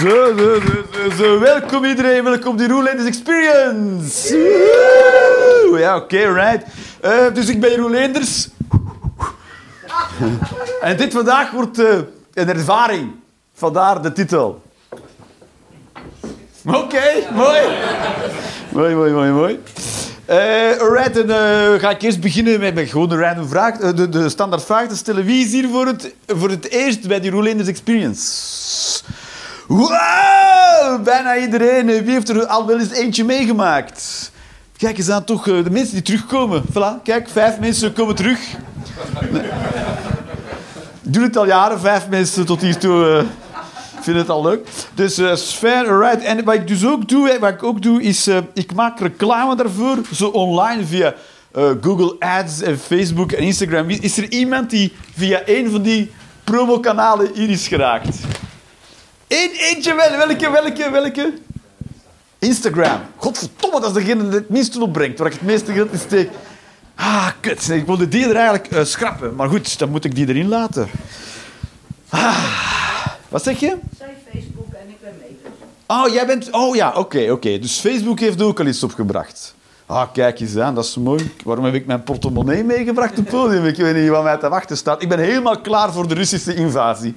Zo, zo, zo, zo. Welkom iedereen, welkom die Roelenders Experience. Ja, oké, right. Eh, dus ik ben Jeroen en dit vandaag wordt eh, een ervaring. Vandaar de titel. Oké, mooi. Mooi, mooi, mooi, mooi. Eh alright, dan ga ik eerst beginnen met, met gewoon random vraag. de, de standaard vraag te stellen. Wie is hier voor het, voor het eerst bij die Roelenders Experience? Wow, bijna iedereen. Eh, Wie heeft er al wel eens eentje meegemaakt? Kijk eens aan, toch eh, de mensen die terugkomen. Voilà, kijk, vijf mensen komen terug. Ik doe het al jaren, vijf mensen tot hiertoe. eh ik vind het al leuk. Dus eh Sven, alright. En wat ik dus ook doe, wat ik ook doe, is ik maak reclame daarvoor, zo online via Google Ads en Facebook en Instagram. Is er iemand die via een van die promokanalen hier is geraakt? Eén, eentje wel. Welke, welke, welke? Instagram. Godverdomme, dat is degene die het minste opbrengt, waar ik het meeste geld in steek. Ah, kut. Ik wilde die er eigenlijk eh, schrappen. Maar goed, dan moet ik die erin laten. Ah, wat zeg je? Zij Facebook en ik ben mee. dus. Oh, jij bent... Oh ja, oké, oké. Dus Facebook heeft ook al iets opgebracht. Ah, kijk eens aan, dat is mooi. Waarom heb ik mijn portemonnee meegebracht op het podium? Ik weet niet wat mij te wachten staat. Ik ben helemaal klaar voor de Russische invasie.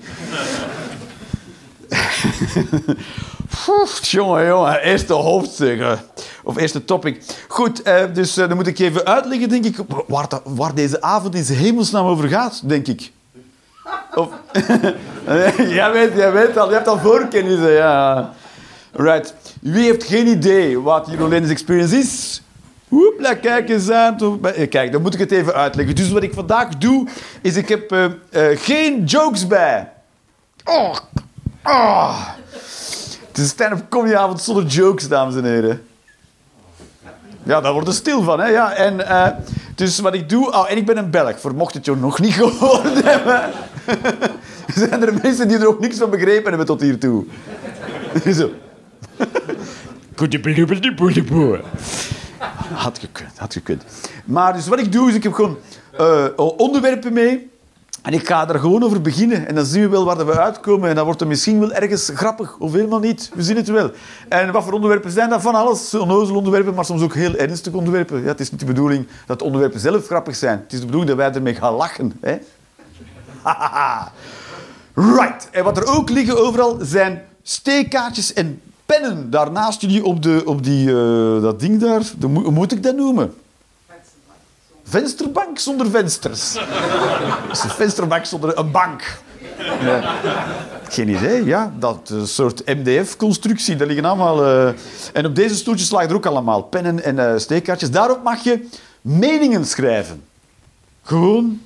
Jongen, jongen. Eerste hoofdstuk. eh, Of eerste topic. Goed, eh, dus eh, dan moet ik even uitleggen, denk ik, waar, waar deze avond in zijn hemelsnaam over gaat, denk ik. Of... jij, weet, jij weet al, je hebt al voorkennis, hè, ja. Right. Wie heeft geen idee wat die Roland's Experience is? Hoepla, kijk eens aan. Kijk, dan moet ik het even uitleggen. Dus wat ik vandaag doe, is ik heb geen jokes bij. Oh, oh. Het is een stand-up comedyavond zonder jokes, dames en heren. Ja, daar wordt er stil van, hè. Ja, en, eh, dus wat ik doe... Oh, en ik ben een Belg, voor mocht het je nog niet gehoord hebben. Zijn er mensen die er ook niks van begrepen hebben tot hiertoe? Zo. Had gekund, had gekund. Maar dus wat ik doe, is ik heb gewoon eh, onderwerpen mee. En ik ga er gewoon over beginnen. En dan zien we wel waar we uitkomen. En dan wordt het misschien wel ergens grappig. Of helemaal niet. We zien het wel. En wat voor onderwerpen zijn dat? Van alles. Onnozel onderwerpen, maar soms ook heel ernstige onderwerpen. Ja, het is niet de bedoeling dat de onderwerpen zelf grappig zijn. Het is de bedoeling dat wij ermee gaan lachen. Hè? Right. En wat er ook liggen overal zijn steekkaartjes en pennen. Daarnaast jullie op, de, op die, eh, dat ding daar. Hoe moet ik dat noemen? Vensterbank zonder vensters. Dat is een vensterbank zonder een bank. Ja. Geen idee, ja. Dat eh, soort MDF-constructie, dat liggen allemaal... eh, En op deze stoeltjes lagen er ook allemaal pennen en eh, steekkaartjes. Daarop mag je meningen schrijven. Gewoon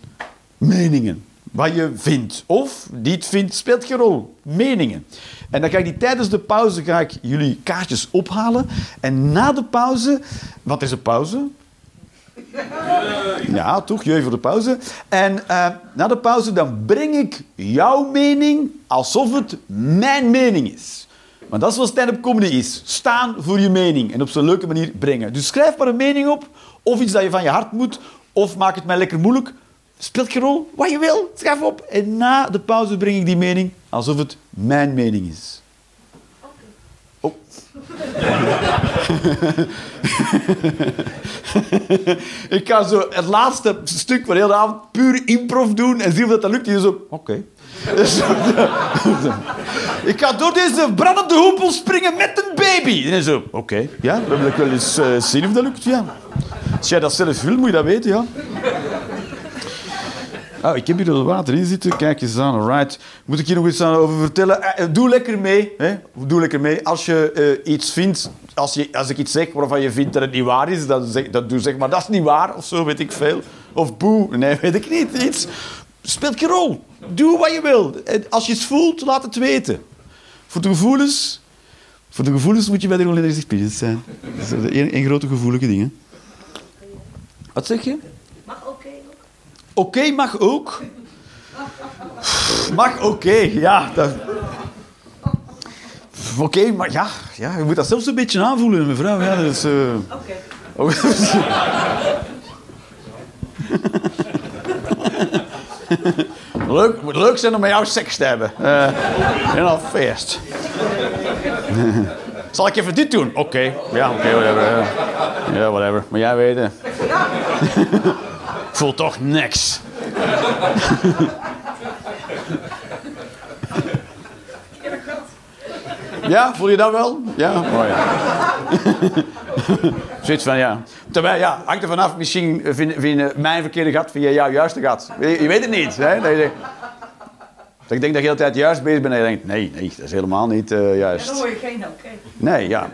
meningen. Wat je vindt. Of niet vindt, speelt geen rol. Meningen. En dan ga ik die tijdens de pauze ga ik jullie kaartjes ophalen. En na de pauze... Wat is een pauze? Ja, toch, jeu voor de pauze. En eh, na de pauze dan breng ik jouw mening alsof het mijn mening is. Want dat is wat stand-up comedy is. Staan voor je mening en op zo'n leuke manier brengen. Dus schrijf maar een mening op, of iets dat je van je hart moet, of maak het mij lekker moeilijk. Speelt geen rol, wat je wil, schrijf op. En na de pauze breng ik die mening alsof het mijn mening is. Ik ga zo het laatste stuk van de hele avond puur improv doen en zien of dat, lukt. En zo, oké. ik ga door deze brandende hoepel springen met een baby. En zo, oké. Ja, we willen wel eens eh, zien of dat lukt, ja. Als jij dat zelf wil, moet je dat weten, ja. Oh, ik heb hier al water in zitten. Kijk eens aan, alright. Moet ik hier nog iets aan over vertellen? Eh, eh, doe lekker mee. Hè? Doe lekker mee. Als je eh, iets vindt, als, je, als ik iets zeg waarvan je vindt dat het niet waar is, dan, zeg, dan doe zeg maar dat is niet waar, of zo, weet ik veel. Of boe, nee, weet ik niet. Iets. Speelt geen rol. Doe wat je wil. Als je het voelt, laat het weten. Voor de gevoelens, voor de gevoelens moet je bij de Experience zijn. Dat is een, grote gevoelige ding. Wat zeg je? Oké mag ook. Mag oké, ja. dat- Oké, maar ja, ja, je moet dat zelfs een beetje aanvoelen, mevrouw. Ja, is, eh, Oké. oh. leuk, het moet leuk zijn om met jou seks te hebben. Eh in een feest. Zal ik even dit doen? Oké. Ja, oké, whatever. Ja. whatever. Maar jij weet het. ik voel toch niks. Ja, voel je dat wel? Ja? Oh ja. Zoiets van, ja. Terwijl, ja, hangt er vanaf. Misschien vinden vind mijn verkeerde gat, vind je jouw juiste gat. Je, je weet het niet. Hè? Dat je denkt, dat ik denk dat je de hele tijd juist bezig bent en je denkt, nee, nee, dat is helemaal niet uh, Ja, juist. dan hoor je geen oké. Nee, ja.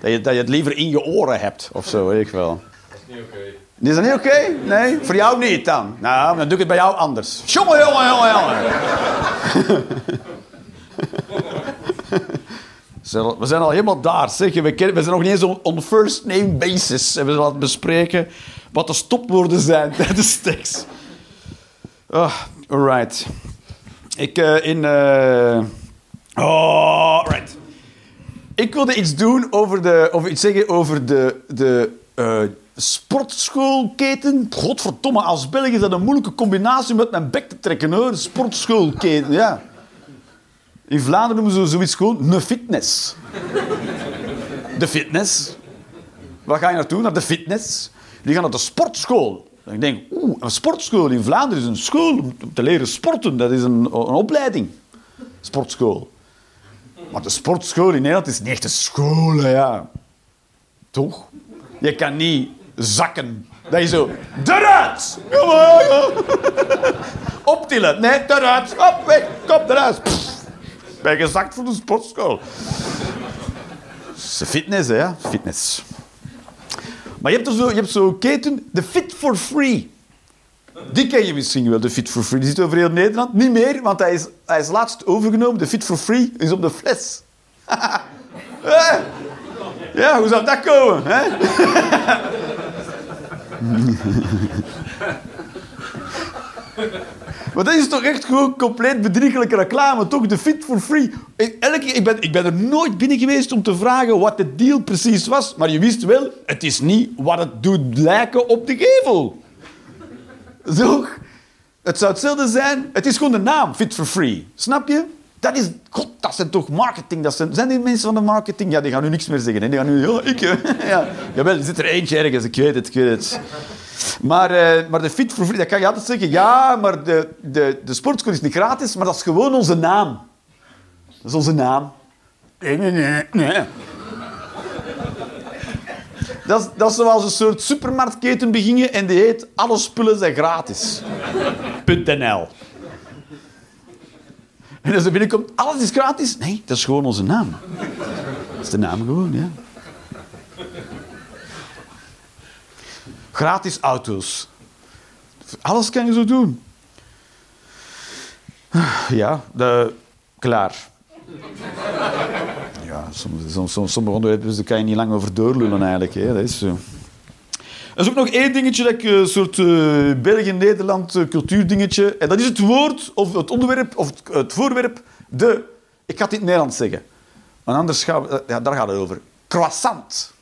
Dat je, dat je het liever in je oren hebt, of zo, weet ik wel. Dat is niet oké. Is dat niet oké? Nee? Voor jou niet dan? Nou, dan doe ik het bij jou anders. Jongen, jongen, jongen, jongen. We zijn al- helemaal daar, zeg. We, we zijn nog niet eens on, first name basis. En we het bespreken wat de stopwoorden zijn tijdens tekst. Oh, alright. Ik eh, in... eh Oh, right. Ik wilde iets doen over de... Of iets zeggen over de... de eh, sportschoolketen. Godverdomme, als Belg is dat een moeilijke combinatie om met mijn bek te trekken, hoor. Sportschoolketen, ja. In Vlaanderen noemen ze zoiets gewoon een fitness. De fitness. Waar ga je naartoe? Naar de fitness. Die gaan naar de sportschool. En ik denk, oeh, een sportschool in Vlaanderen is een school om te leren sporten. Dat is een, een opleiding. Sportschool. Maar de sportschool in Nederland is niet echt een school, ja. Toch? Je kan niet zakken. Dat je zo... Eruit! Kom maar. Optillen. Nee, eruit. Op, weg. Kom, eruit. Pff. Ben gezakt voor de sportschool. Fitness, hè. Fitness. Maar je hebt, er zo, je hebt zo'n keten, de Fit for Free. Die ken je misschien wel, de Fit for Free. Die zit over heel Nederland. Niet meer, want hij is, hij is laatst overgenomen. De Fit for Free is op de fles. Ja, hoe zou dat komen? Hè? Maar dat is toch echt compleet bedriegelijke reclame, toch? De Fit for Free. Ik, elke, ik, ben, ik ben er nooit binnen geweest om te vragen wat de deal precies was. Maar je wist wel, het is niet wat het doet lijken op de gevel. Toch? Het zou hetzelfde zijn. Het is gewoon de naam, Fit for Free. Snap je? Dat is... God, dat zijn toch marketing. Dat zijn, zijn die mensen van de marketing? Ja, die gaan nu niks meer zeggen. Hè? Die gaan nu... Ja, ik... eh, Ja. Jawel, er zit er eentje ergens. Ik weet het, ik weet het. Maar, eh, maar de Fit for Free, dat kan je altijd zeggen. Ja, maar de, de, de sportschool is niet gratis, maar dat is gewoon onze naam. Dat is onze naam. Nee, nee, nee. nee. Dat is, dat is zoals een soort supermarktketen beginnen en die heet alle spullen zijn gratis. En als er binnenkomt, alles is gratis. Nee, dat is gewoon onze naam. Dat is de naam gewoon, ja. Gratis auto's. Alles kan je zo doen. Ja, de, klaar. Ja, soms, soms, soms, sommige onderwerpen daar kan je niet lang over doorlullen eigenlijk. Hè. Dat is zo. Er is ook nog één dingetje, dat ik, eh, een soort eh België-Nederland eh, cultuurdingetje. En dat is het woord, of het onderwerp, of het, voorwerp, de... Ik ga het in het Nederlands zeggen. Want anders gaan we... ja, daar gaat het over. Croissant.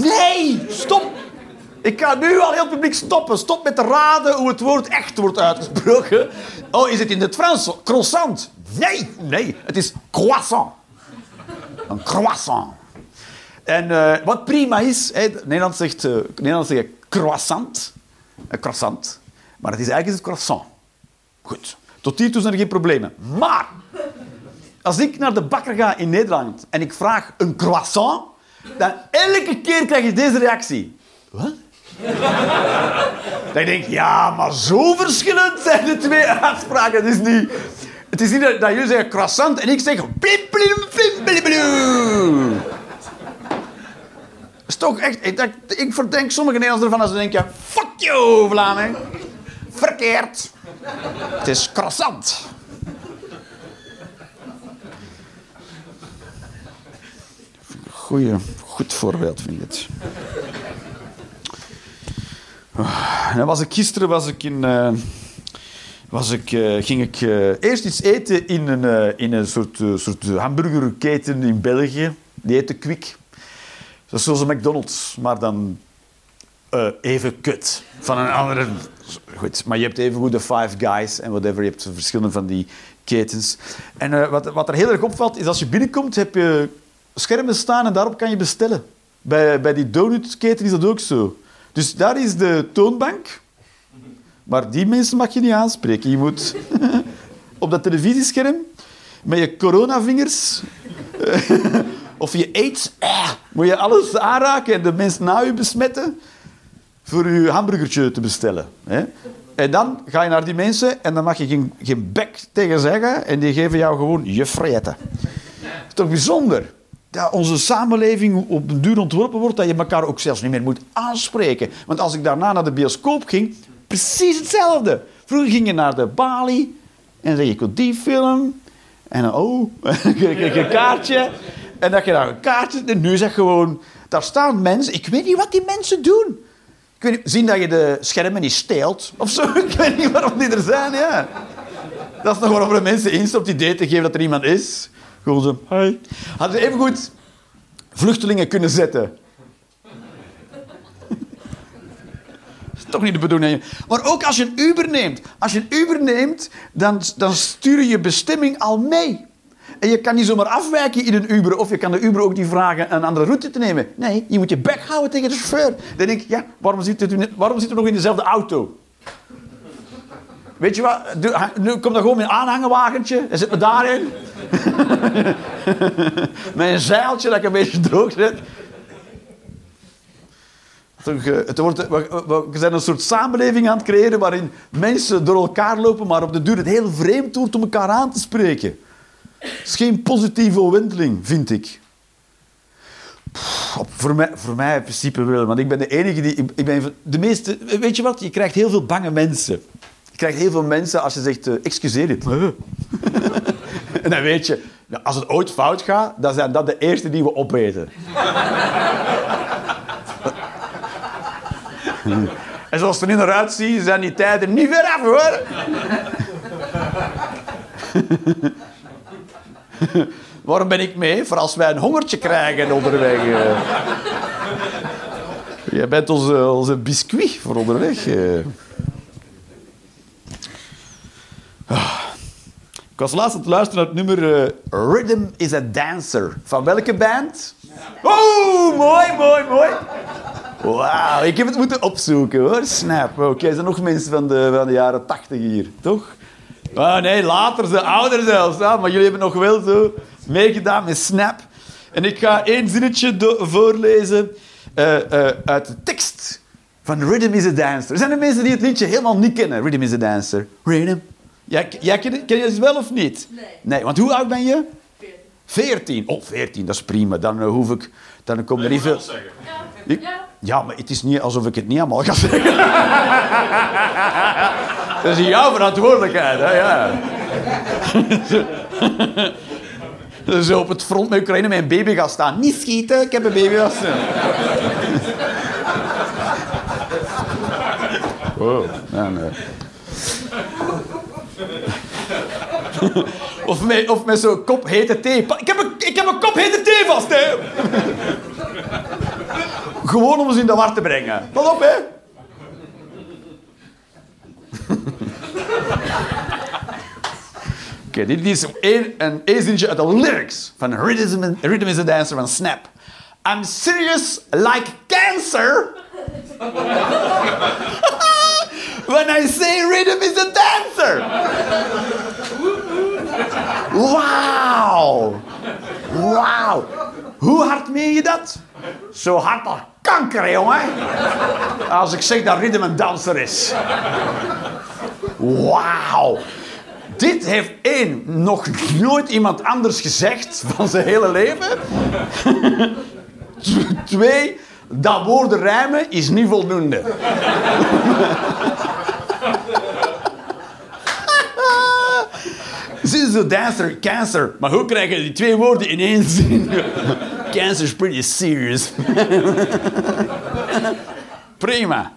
Nee, stop. Ik ga nu al heel publiek stoppen. Stop met te raden hoe het woord echt wordt uitgesproken. Oh, is het in het Frans? Croissant. Nee, nee. Het is croissant. Een croissant. En eh, wat prima is, hè, Nederland zegt, eh, Nederland zegt croissant. Een croissant. Maar het is eigenlijk het croissant. Goed. Tot hiertoe zijn er geen problemen. Maar als ik naar de bakker ga in Nederland en ik vraag een croissant, dan elke keer krijg je deze reactie. Wat? dan denk ik, ja, maar zo verschillend zijn de twee uitspraken. Het is niet, het is niet dat, dat jullie zeggen croissant en ik zeg blim, blim, blim, blim, blim. Dat is toch echt... Ik, ik verdenk sommige Nederlanders ervan als ze denken... Fuck you, Vlaming. Verkeerd. Het is croissant. Goeie, goed voorbeeld, vind ik het. Ah, was ik gisteren was ik in, eh, was ik, eh, ging ik eh, eerst iets eten in een, in een soort, soort hamburgerketen in België. Die heette Quick. Dat is zoals een McDonald's, maar dan eh, even kut. Van een andere... Goed, maar je hebt even goed de Five Guys en whatever. Je hebt verschillende van die ketens. En eh, wat, wat er heel erg opvalt, is als je binnenkomt, heb je schermen staan en daarop kan je bestellen. Bij, bij die donutketen is dat ook zo. Dus daar is de toonbank. Maar die mensen mag je niet aanspreken. Je moet op dat televisiescherm met je coronavingers of je aids, eh, moet je alles aanraken en de mensen na je besmetten voor je hamburgertje te bestellen. Hè? En dan ga je naar die mensen en dan mag je geen, geen bek tegen zeggen en die geven jou gewoon je is toch bijzonder? Dat onze samenleving op een duur ontworpen wordt dat je elkaar ook zelfs niet meer moet aanspreken. Want als ik daarna naar de bioscoop ging, precies hetzelfde. Vroeger ging je naar de Bali en dan je, ik wil die film. En dan, oh, kreeg een kaartje. En dan je daar een kaartje. Nu zeg gewoon, daar staan mensen. Ik weet niet wat die mensen doen. Ik weet niet, zien dat je de schermen niet steelt of zo. Ik weet niet waarom die er zijn, ja. Dat is nog waarom er mensen instopt op het idee te geven dat er iemand is. Gewoon zo, hi. Hadden ze even goed vluchtelingen kunnen zetten. Dat is toch niet de bedoeling. Maar ook als je een Uber neemt. Als je een Uber neemt, dan, dan stuur je bestemming al mee. En je kan niet zomaar afwijken in een Uber. Of je kan de Uber ook niet vragen een andere route te nemen. Nee, je moet je bek houden tegen de chauffeur. Dan denk ik, ja, waarom zit u, waarom zit u nog in dezelfde auto? Weet je wat? Nu komt dan gewoon een aanhangenwagentje en zit me daarin. een zeiltje dat ik een beetje droog zet. Het wordt, we zijn een soort samenleving aan het creëren waarin mensen door elkaar lopen, maar op de duur het heel vreemd wordt om elkaar aan te spreken. Het is geen positieve omwenteling, vind ik. voor, mij, voor mij in principe wel, want ik ben de enige die... Ik ben de meeste... Weet je wat? Je krijgt heel veel bange mensen. Je krijgt heel veel mensen als je zegt, uh, excuseer dit. en dan weet je, als het ooit fout gaat, dan zijn dat de eerste die we opeten. en zoals het er nu naar uitziet, zijn die tijden niet ver af, hoor. Waarom ben ik mee? Voor als wij een hongertje krijgen onderweg. Uh. Jij bent onze, onze biscuit voor onderweg. Uh. Ik was laatst te luisteren naar het nummer uh, Rhythm is a Dancer. Van welke band? Oh, mooi, mooi, mooi. Wauw, ik heb het moeten opzoeken hoor. Snap. Oké, er zijn nog mensen van de, van de jaren tachtig hier, toch? Ah, nee, later, ze ouder zelfs. Ah, maar jullie hebben nog wel zo meegedaan met Snap. En ik ga één zinnetje voorlezen uh, uh, uit de tekst van Rhythm is a Dancer. Er zijn er mensen die het liedje helemaal niet kennen. Rhythm is a Dancer. Rhythm. Jij, jij ken, ken je het wel of niet? Nee. Nee, want hoe oud ben je? 14. 14. Oh, 14, dat is prima. Dan uh, hoef ik... Dan komt er niet veel... Ja. ja. Ja, maar het is niet alsof ik het niet allemaal ga zeggen. dat is jouw verantwoordelijkheid, hè? Ja. Zo op het front met Oekraïne met een baby gaan staan. Niet schieten, ik heb een baby gaan staan. Wow, ja, nee. of met, of met zo'n kop hete thee. Ik heb, een, ik heb een kop hete thee vast, hè. Gewoon om ze in de war te brengen. Pas op, hè. Oké, dit is een, een uit de lyrics van Rhythm, Rhythm is a Dancer van Snap. I'm serious like cancer. When I say rhythm is a dancer. Wauw. Wauw. Hoe hard meen je dat? Zo hard als kanker, jongen. Als ik zeg dat rhythm een danser is. Wauw. Dit heeft één, nog nooit iemand anders gezegd van zijn hele leven. Twee, dat woorden rijmen is niet voldoende. Sinds de dancer, cancer. Maar hoe krijg je die twee woorden in één zin? Cancer is pretty serious. Prima.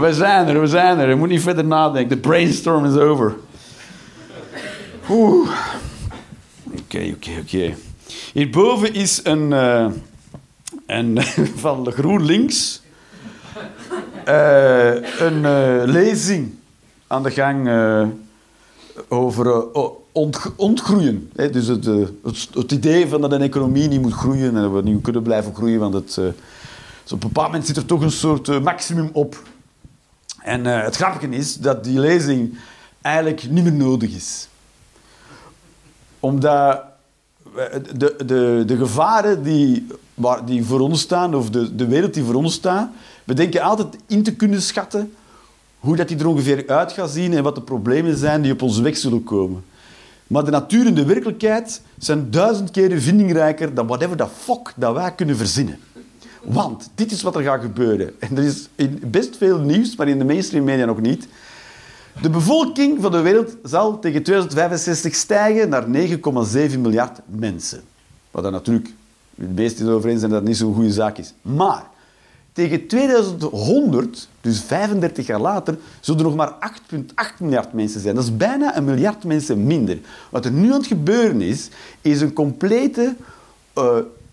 We zijn er, we zijn er. Je moet niet verder nadenken. De brainstorm is over. Oké, oké, oké. Hierboven is een, uh, van GroenLinks uh, een uh, lezing aan de gang over eh, ont- ontgroeien. Dus het, eh, het, het idee van dat een economie niet moet groeien en dat we niet kunnen blijven groeien, want het, eh, dus op een bepaald moment zit er toch een soort eh, maximum op. En eh, het grappige is dat die lezing eigenlijk niet meer nodig is. Omdat we- de, de, de gevaren die, die voor ons staan, of de, de wereld die voor ons staat, we denken altijd in te kunnen schatten hoe dat die er ongeveer uit gaat zien en wat de problemen zijn die op onze weg zullen komen. Maar de natuur en de werkelijkheid zijn duizend keren vindingrijker dan whatever the fuck dat wij kunnen verzinnen. Want dit is wat er gaat gebeuren. En er is in best veel nieuws, maar in de mainstream media nog niet. De bevolking van de wereld zal tegen 2065 stijgen naar 9,7 miljard mensen. Wat dan natuurlijk, de meesten het over eens zijn dat niet zo'n goede zaak is. Maar tegen 2100, dus 35 jaar later, zullen er nog maar 8,8 miljard mensen zijn. Dat is bijna een miljard mensen minder. Wat er nu aan het gebeuren is, is een complete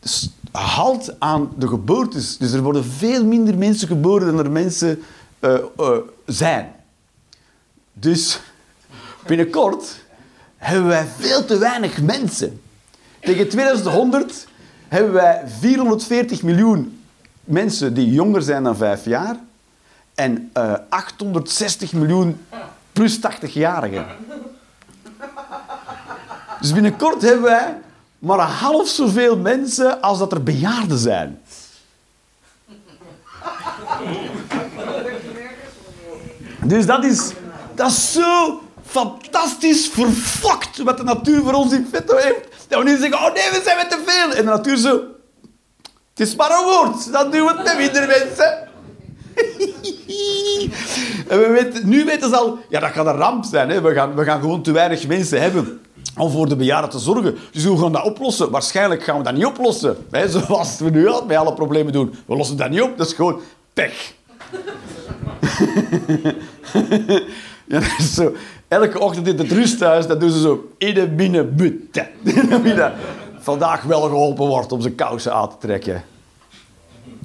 s- halt aan de geboortes. Dus er worden veel minder mensen geboren dan er mensen eh, eh, zijn. Dus binnenkort hebben wij veel te weinig mensen. Tegen 2100 hebben wij 440 miljoen mensen die jonger zijn dan vijf jaar en eh, 860 miljoen plus 80-jarigen. Dus binnenkort hebben wij maar half zoveel mensen als dat er bejaarden zijn. Dus dat is, dat is zo fantastisch verfokt wat de natuur voor ons in petto heeft. Dat we nu zeggen, oh nee, we zijn met te veel. En de natuur zo, het is maar een woord, dat doen we met minder mensen. en we weten, nu weten ze al, ja, dat gaat een ramp zijn. Hè. We, gaan, we gaan gewoon te weinig mensen hebben om voor de bejaarden te zorgen. Dus hoe gaan we dat oplossen? Waarschijnlijk gaan we dat niet oplossen. Hè, zoals we nu al met alle problemen doen. We lossen dat niet op, dat is gewoon pech. zo. Elke ochtend in het rusthuis, dat doen ze zo in de binnenbutte. Vandaag wel geholpen wordt om zijn kousen aan te trekken.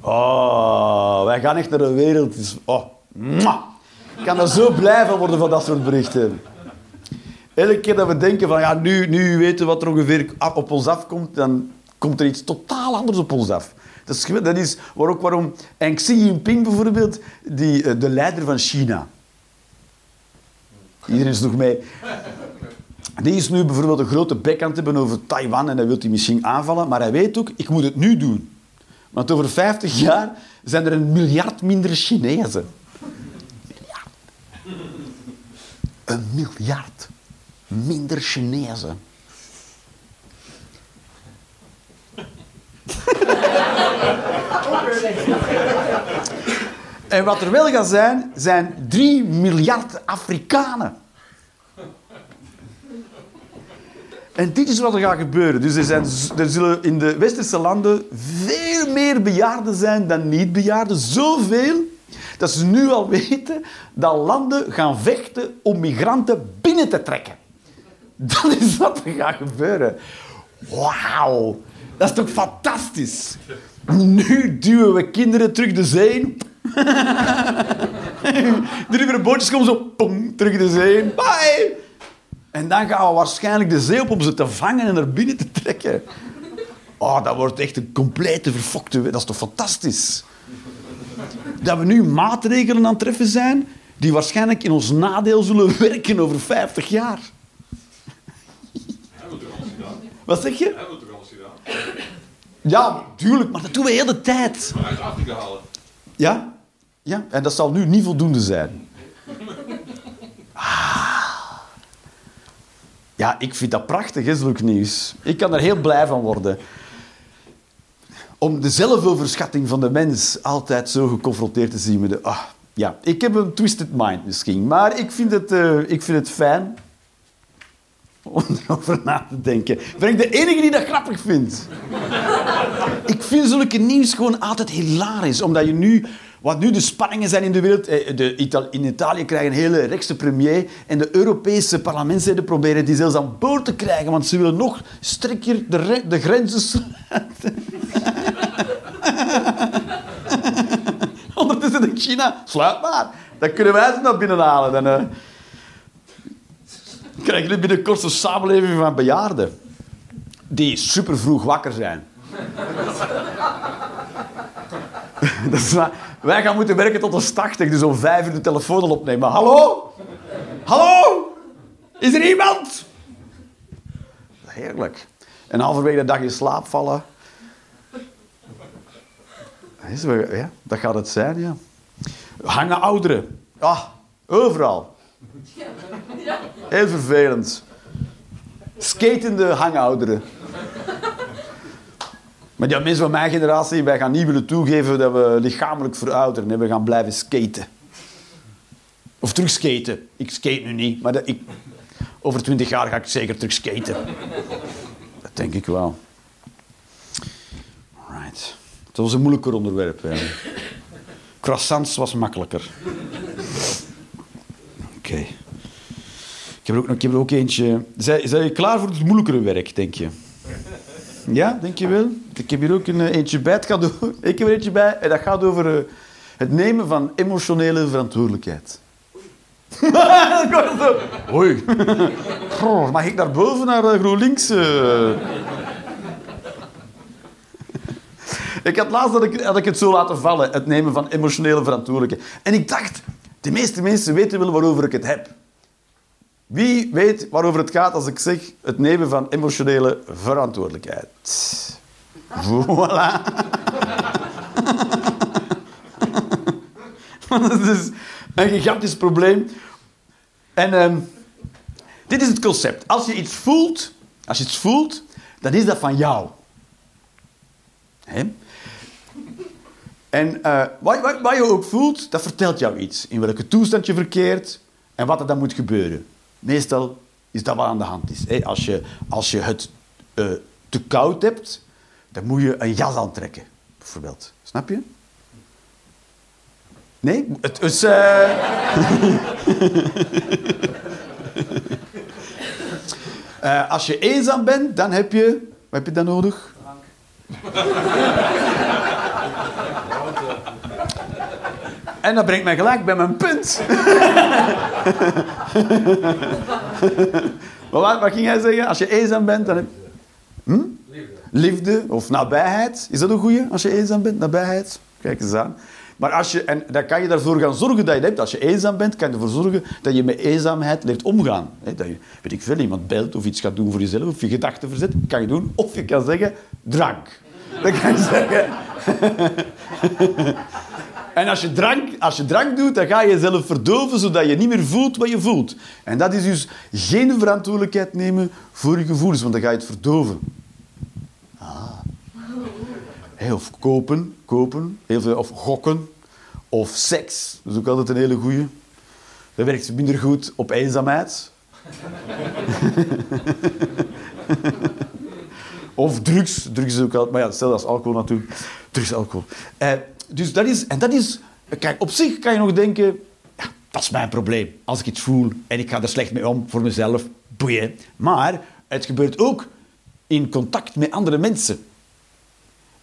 Oh, wij gaan echt naar een wereld. Oh. Ik kan er zo blij van worden van dat soort berichten. Elke keer dat we denken van ja, nu, nu weten we wat er ongeveer op ons afkomt, dan komt er iets totaal anders op ons af. Dat is, dat is waar ook waarom en Xi Jinping bijvoorbeeld, die, eh, de leider van China. Iedereen is nog mee. Die is nu bijvoorbeeld een grote bek aan het hebben over Taiwan en hij wil die misschien aanvallen, maar hij weet ook, ik moet het nu doen. Want over 50 jaar zijn er een miljard minder Chinezen. Een miljard minder Chinezen. En wat er wel gaat zijn, zijn 3 miljard Afrikanen. En dit is wat er gaat gebeuren. Dus er, zijn, er zullen in de westerse landen veel meer bejaarden zijn dan niet-bejaarden. Zoveel dat ze nu al weten dat landen gaan vechten om migranten binnen te trekken. Dat is wat er gaat gebeuren. Wauw, dat is toch fantastisch? Nu duwen we kinderen terug de zee in. de bootjes komen zo pong, terug de zee. Bye! En dan gaan we waarschijnlijk de zee op om ze te vangen en naar binnen te trekken. Oh, dat wordt echt een complete verfokte... Dat is toch fantastisch? Dat we nu maatregelen aan het treffen zijn die waarschijnlijk in ons nadeel zullen werken over 50 jaar. Hebben we toch alles gedaan? Wat zeg je? Hebben we toch alles gedaan? Ja, tuurlijk, maar dat doen we heel de tijd. Maar uit Afrika halen. Ja? Ja, en dat zal nu niet voldoende zijn. Ah. Ja, ik vind dat prachtig, hè, zulk nieuws. Ik kan er heel blij van worden. Om de zelfoverschatting van de mens altijd zo geconfronteerd te zien met de... Ah, ja, ik heb een twisted mind misschien, maar ik vind het, eh, ik vind het fijn om erover na te denken. Ben ik de enige die dat grappig vindt? Ik vind zulke nieuws gewoon altijd hilarisch. Omdat je nu... Wat nu de spanningen zijn in de wereld... eh, De in Italië krijgen een hele rechtse premier. En de Europese parlementsleden proberen die zelfs aan boord te krijgen. Want ze willen nog strikker de, de grenzen sluiten. Ondertussen denkt China... Sluit maar. Dan kunnen wij ze naar binnen halen. Dan. Krijgen jullie binnenkort een samenleving van bejaarden. Die super vroeg wakker zijn. Wij gaan moeten werken tot ons 80, dus om vijf uur de telefoon opnemen. Hallo? Hallo? Is er iemand? Heerlijk. En halverwege de dag in slaap vallen. Ja, dat gaat het zijn, ja. Hangen ouderen. Ah, overal. Heel vervelend. Skatende hangouderen. Maar die mensen van mijn generatie, wij gaan niet willen toegeven dat we lichamelijk verouderen. En we gaan blijven skaten. Of terug skaten. Ik skate nu niet, maar ik, over twintig jaar ga ik zeker terug skaten. Dat denk ik wel. Right. Het was een moeilijker onderwerp. Hè. Croissants was makkelijker. Ik heb er ook, ik heb er ook eentje... Zijn, zijn je klaar voor het moeilijkere werk, denk je? Ja, denk je wel? Ik heb hier ook een, eh, eentje bij. Het gaat ik heb er eentje bij en dat gaat over eh, het nemen van emotionele verantwoordelijkheid. Goh, Mag ik naar boven, naar eh, GroenLinks? Ik had laatst dat ik, had ik het zo laten vallen, het nemen van emotionele verantwoordelijkheid. En ik dacht, de meeste mensen weten wel waarover ik het heb. Wie weet waarover het gaat als ik zeg het nemen van emotionele verantwoordelijkheid? Voilà. Dat is dus een gigantisch probleem. En ehm, dit is het concept. Als je iets voelt, als je iets voelt, dan is dat van jou. Hè? En eh, wat, wat, wat je ook voelt, dat vertelt jou iets. In welke toestand je verkeert en wat er dan moet gebeuren. Meestal is dat wat aan de hand is. Hè? Als, je, als je het eh, te koud hebt, dan moet je een jas aantrekken. Bijvoorbeeld. Snap je? Nee? Het is... eh, als je eenzaam bent, dan heb je... Wat heb je dan nodig? En dat brengt mij gelijk bij mijn punt. wat, wat ging jij zeggen? Als je eenzaam bent, dan heb hm? Liefde of nabijheid. Is dat een goeie? Als je eenzaam bent, nabijheid. Kijk eens aan. Maar als je, en dan kan je ervoor gaan zorgen dat je hebt. Als je eenzaam bent, kan je ervoor zorgen dat je met eenzaamheid leert omgaan. Dat je, weet ik veel, iemand belt of iets gaat doen voor jezelf, of je gedachten verzet, kan je doen. Of je kan zeggen, drank. Dat kan je zeggen. En als je, drank, als je drank doet, dan ga je jezelf verdoven, zodat je niet meer voelt wat je voelt. En dat is dus geen verantwoordelijkheid nemen voor je gevoelens, want dan ga je het verdoven. Hè, Of kopen, kopen of gokken, of seks. Dat is ook altijd een hele goeie. Dat werkt minder goed op eenzaamheid. of drugs. Drugs is ook altijd, maar ja, hetzelfde als alcohol natuurlijk. Drugs, alcohol. Eh, dus dat is, en dat is, kijk, op zich kan je nog denken, ja, dat is mijn probleem. Als ik iets voel en ik ga er slecht mee om voor mezelf, boeien. Maar het gebeurt ook in contact met andere mensen.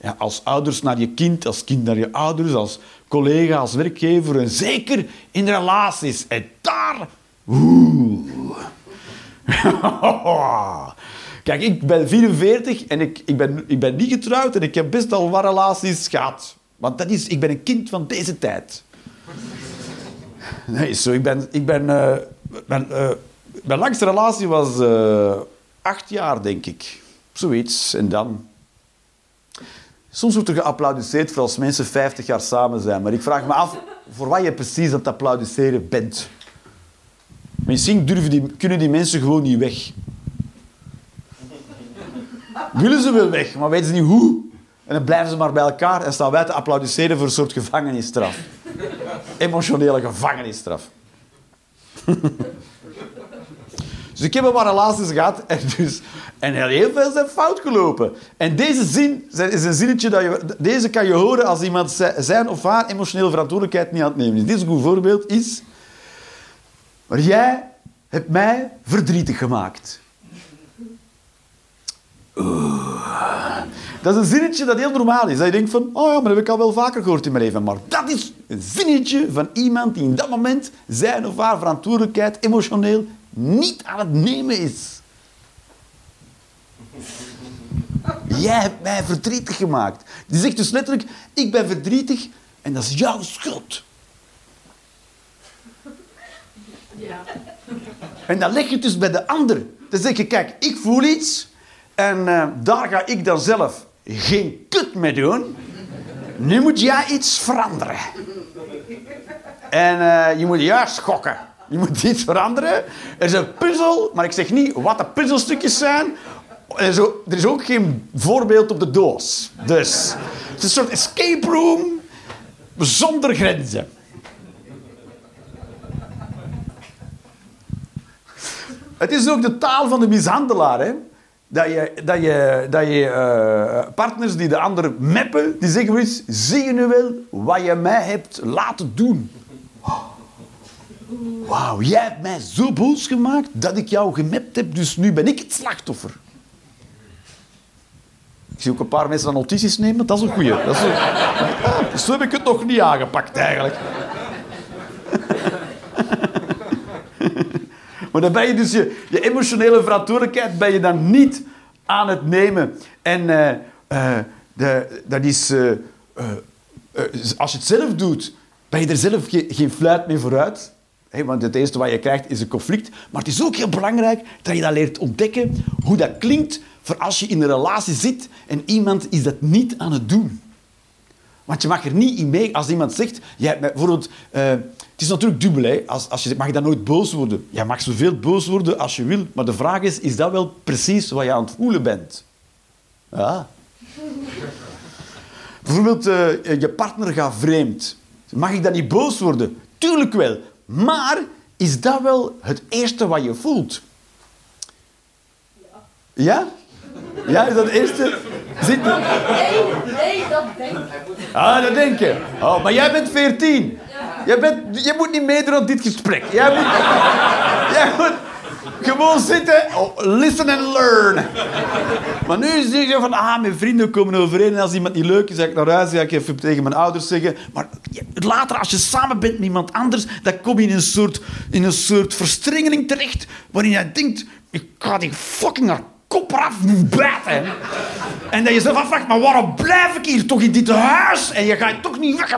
Ja, als ouders naar je kind, als kind naar je ouders, als collega, als werkgever en zeker in relaties. En daar... Oeh. Kijk, ik ben 44 en ik, ik, ben, ik ben niet getrouwd en ik heb best al wat relaties gehad. Want dat is, ik ben een kind van deze tijd. Nee, zo, ik ben... Ik ben, eh, mijn, eh, mijn langste relatie was eh, acht jaar, denk ik. Zoiets. En dan... Soms wordt er geapplaudisseerd voor als mensen 50 jaar samen zijn. Maar ik vraag me af voor wat je precies aan het applaudisseren bent. Misschien durven die, kunnen die mensen gewoon niet weg. Willen ze wel weg, maar weten ze niet hoe. En dan blijven ze maar bij elkaar en staan wij te applaudisseren voor een soort gevangenisstraf. Emotionele gevangenisstraf. Dus ik heb een wat relaties gehad en, dus, en heel veel zijn fout gelopen. En deze zin is een zinnetje dat je... Deze kan je horen als iemand zi- zijn of haar emotionele verantwoordelijkheid niet aan het nemen is. Dit is een goed voorbeeld. Is... Maar jij hebt mij verdrietig gemaakt. Oeh. Dat is een zinnetje dat heel normaal is. Dat je denkt van, oh ja, maar dat heb ik al wel vaker gehoord in mijn leven. Maar dat is een zinnetje van iemand die in dat moment zijn of haar verantwoordelijkheid emotioneel niet aan het nemen is. Jij hebt mij verdrietig gemaakt. Die zegt dus letterlijk, ik ben verdrietig en dat is jouw schuld. Ja. En dan leg je het dus bij de ander. Dan zeg je, kijk, ik voel iets en eh, daar ga ik dan zelf geen kut mee doen. Nu moet jij iets veranderen. En eh, je moet juist schokken. Je moet iets veranderen. Er is een puzzel, maar ik zeg niet wat de puzzelstukjes zijn. Er is ook, er is ook geen voorbeeld op de doos. Dus het is een soort escape room zonder grenzen. Het is ook de taal van de mishandelaar. Hè? Dat je, dat je, dat je eh, partners die de ander meppen, die zeggen wel eens, zie je nu wel wat je mij hebt laten doen? Wauw, jij hebt mij zo boos gemaakt dat ik jou gemept heb, dus nu ben ik het slachtoffer. Ik zie ook een paar mensen aan notities nemen, dat is een goeie. Dat is. Zo heb ik het nog niet aangepakt eigenlijk. Maar dan ben je dus je, emotionele verantwoordelijkheid ben je dan niet aan het nemen. En eh, eh, de, dat is... eh, als je het zelf doet, ben je er zelf ge- geen fluit meer vooruit. Hè, want het eerste wat je krijgt is een conflict. Maar het is ook heel belangrijk dat je dat leert ontdekken hoe dat klinkt voor als je in een relatie zit en iemand is dat niet aan het doen. Want je mag er niet in mee als iemand zegt... Jij, hebt bijvoorbeeld, het is natuurlijk dubbel. Hè? Als, als je mag je dan nooit boos worden? Je mag zoveel boos worden als je wil. Maar de vraag is, is dat wel precies wat je aan het voelen bent? Ja. Bijvoorbeeld, eh, je partner gaat vreemd. Mag ik dan niet boos worden? Tuurlijk wel. Maar is dat wel het eerste wat je voelt? Ja? Ja, is dat het eerste? Zit Nee, nee, dat denk ik. Ah, dat denk je. Oh, maar jij bent 14. Jij bent, je moet niet meedoen aan dit gesprek. Jij moet, jij moet gewoon zitten. Oh, listen and learn. Maar nu zeg je van, ah, mijn vrienden komen overeen. En als iemand niet leuk is, ga ik naar huis. Ga ik even tegen mijn ouders zeggen. Maar je- later, als je samen bent met iemand anders, dan kom je in een soort, in een soort verstrengeling terecht. Waarin jij denkt, ik ga die fucking kop eraf bijten. En dat je zelf afvraagt, maar waarom blijf ik hier toch in dit huis? En je gaat toch niet weg.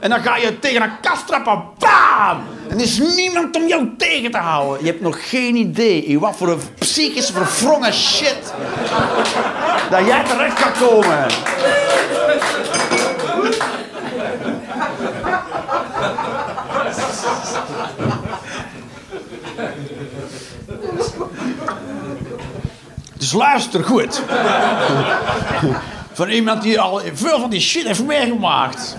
En dan ga je tegen een kast trappen. Bam! En er is niemand om jou tegen te houden. Je hebt nog geen idee in wat voor een psychisch verwrongen shit dat jij terecht gaat komen. Luister goed. Van iemand die al veel van die shit heeft meegemaakt.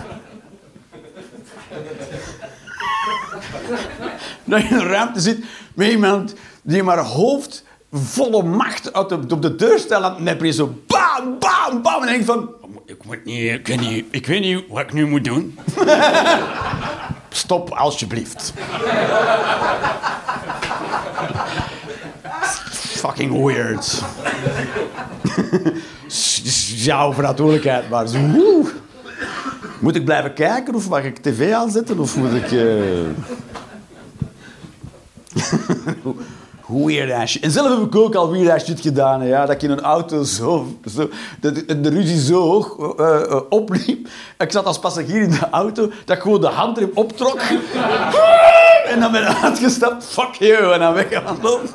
Dat je in een ruimte zit met iemand die maar hoofd volle macht uit de, op de deurstel aan het neppen. Zo bam, bam, bam. En denkt van... Ik, moet niet, ik, weet niet, ik weet niet wat ik nu moet doen. Stop, alsjeblieft. Fucking weird. Jouw verantwoordelijkheid, maar zo... Moet ik blijven kijken of mag ik tv aanzetten of moet ik... eh, Weird ass. En zelf heb ik ook al weird ass shit gedaan. Ja, dat ik in een auto zo... zo de ruzie zo hoog eh, eh, opliep. Ik zat als passagier in de auto, dat ik gewoon de handrem optrok. En dan ben ik uitgestapt. Fuck you. En dan weggewandeld.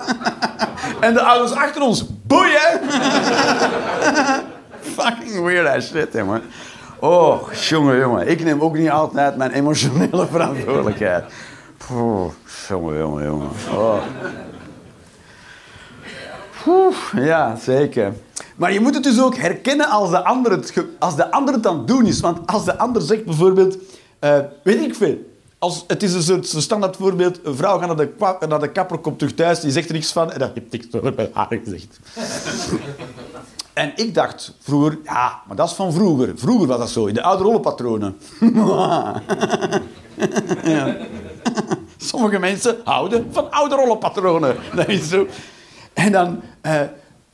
En de auto's achter ons. Boeien! Fucking weird ass shit, hè, man. Oh, jongen, jongen. Ik neem ook niet altijd mijn emotionele verantwoordelijkheid. Jongen, jongen, jongen. Oh. Ja, zeker. Maar je moet het dus ook herkennen als de ander het, als de ander het aan het doen is. Want als de ander zegt bijvoorbeeld... eh, weet ik veel. Als, het is een soort standaard voorbeeld. Een vrouw gaat naar de, naar de kapper, komt terug thuis, die zegt er niks van. En dan heb ik niks bij haar gezegd. En ik dacht vroeger, ja, maar dat is van vroeger. Vroeger was dat zo, in de oude rollenpatronen. Ja. Sommige mensen houden van oude rollenpatronen. Dat is zo. En dan, eh,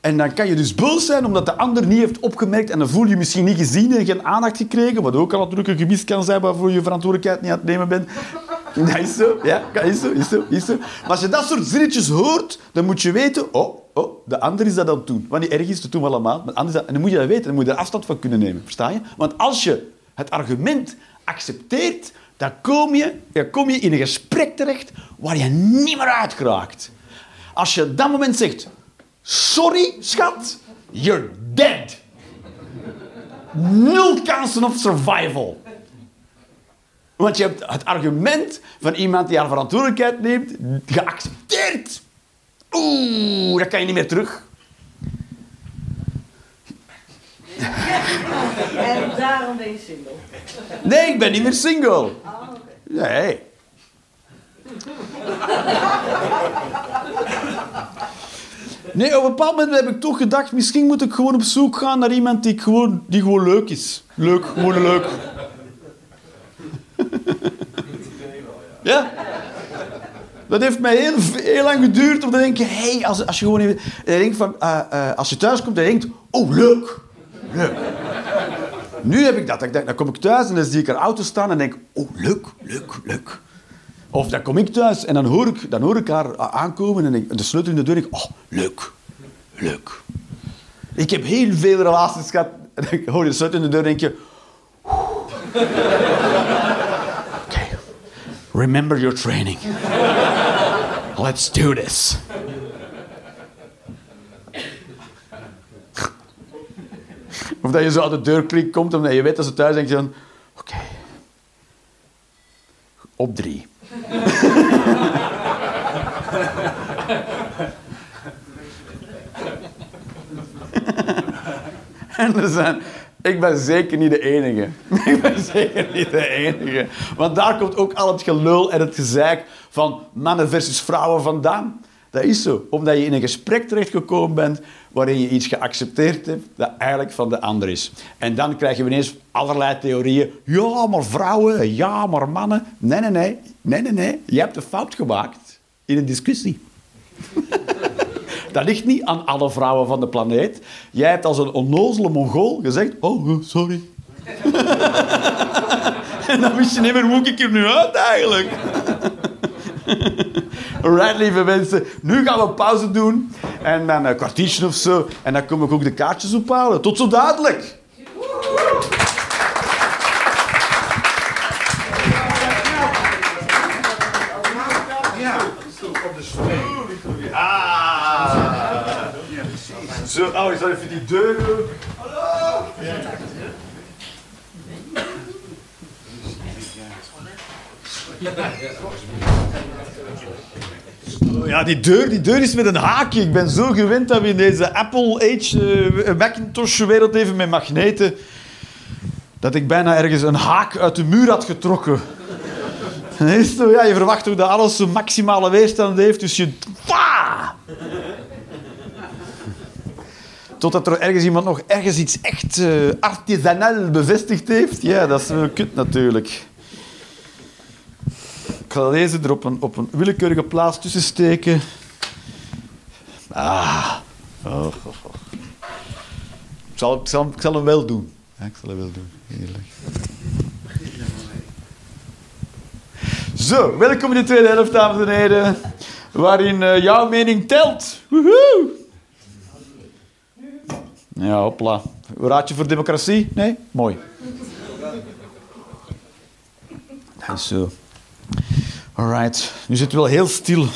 en dan kan je dus boos zijn omdat de ander niet heeft opgemerkt. En dan voel je misschien niet gezien en geen aandacht gekregen. Wat ook al natuurlijk een gemis kan zijn waarvoor je verantwoordelijkheid niet aan het nemen bent. Dat is zo, ja, is zo, is zo, is zo. Maar als je dat soort zinnetjes hoort, dan moet je weten, oh, oh, de ander is dat aan het doen. Want niet erg is, dat doen we allemaal. Maar de ander is dat, en dan moet je dat weten, dan moet je er afstand van kunnen nemen. Versta je? Want als je het argument accepteert, dan kom je, dan kom je in een gesprek terecht waar je niet meer uitgeraakt. Als je op dat moment zegt, sorry, schat, you're dead. Nul kansen op survival. Want je hebt het argument van iemand die haar verantwoordelijkheid neemt geaccepteerd. Oeh, dat kan je niet meer terug. En daarom ben je single. Nee, ik ben niet meer single. Oh. Nee. Nee, op een bepaald moment heb ik toch gedacht, misschien moet ik gewoon op zoek gaan naar iemand die, gewoon, die gewoon leuk is. Leuk, gewoon leuk. Ja? Dat heeft mij heel, heel lang geduurd om te denken, hey, als, als je gewoon even, je denkt van, eh, eh, als je thuis komt je denkt, oh, leuk. Leuk. Nu heb ik dat. Ik denk, dan kom ik thuis en dan zie ik haar auto staan en denk oh, leuk, leuk, leuk. Of dan kom ik thuis en dan hoor ik, dan hoor ik haar aankomen en ik, de sleutel in de deur ik, oh, leuk, leuk. Ik heb heel veel relaties gehad. En dan hoor je de sleutel in de deur en denk je, oké, remember your training. Let's do this. Of dat je zo uit de deurklik komt omdat je weet dat ze thuis denkt van... Oké. Op drie. en er zijn... Ik ben zeker niet de enige. Ik ben zeker niet de enige. Want daar komt ook al het gelul en het gezeik van mannen versus vrouwen vandaan. Dat is zo. Omdat je in een gesprek terechtgekomen bent waarin je iets geaccepteerd hebt dat eigenlijk van de ander is. En dan krijgen we ineens allerlei theorieën. Ja, maar vrouwen. Ja, maar mannen. Nee, nee, nee. Nee, nee, nee. Je hebt een fout gemaakt in een discussie. Dat ligt niet aan alle vrouwen van de planeet. Jij hebt als een onnozele Mongool gezegd... Oh, eh, sorry. en dan wist je niet meer hoe ik er nu uit eigenlijk. Alright, lieve mensen. Nu gaan we pauze doen. En dan een kwartiertje of zo. En dan kom ik ook de kaartjes ophalen. Tot zo dadelijk. Ah. Zo, oh, ik zal even die deur doen. Hallo. Ja, die deur, die deur is met een haakje. Ik ben zo gewend dat we in deze Apple Age eh, Macintosh-wereld even met magneten... dat ik bijna ergens een haak uit de muur had getrokken. Ja, je verwacht ook dat alles zo maximale weerstand heeft, dus je... Pa! Totdat er ergens iemand nog ergens iets echt uh, bevestigd heeft. Ja, dat is wel kut natuurlijk. Ik ga deze er op een, op een willekeurige plaats tussen steken. Ah. Oh, oh, oh. Ik, zal, ik, zal, ik zal hem wel doen. Ik zal hem wel doen. Heerlijk. Zo, welkom in de tweede helft, dames en heren. Waarin uh, jouw mening telt. Woehoe! Ja, hopla. Raad je voor democratie? Nee? Mooi. Dat is zo. Alright. Nu zit het wel heel stil.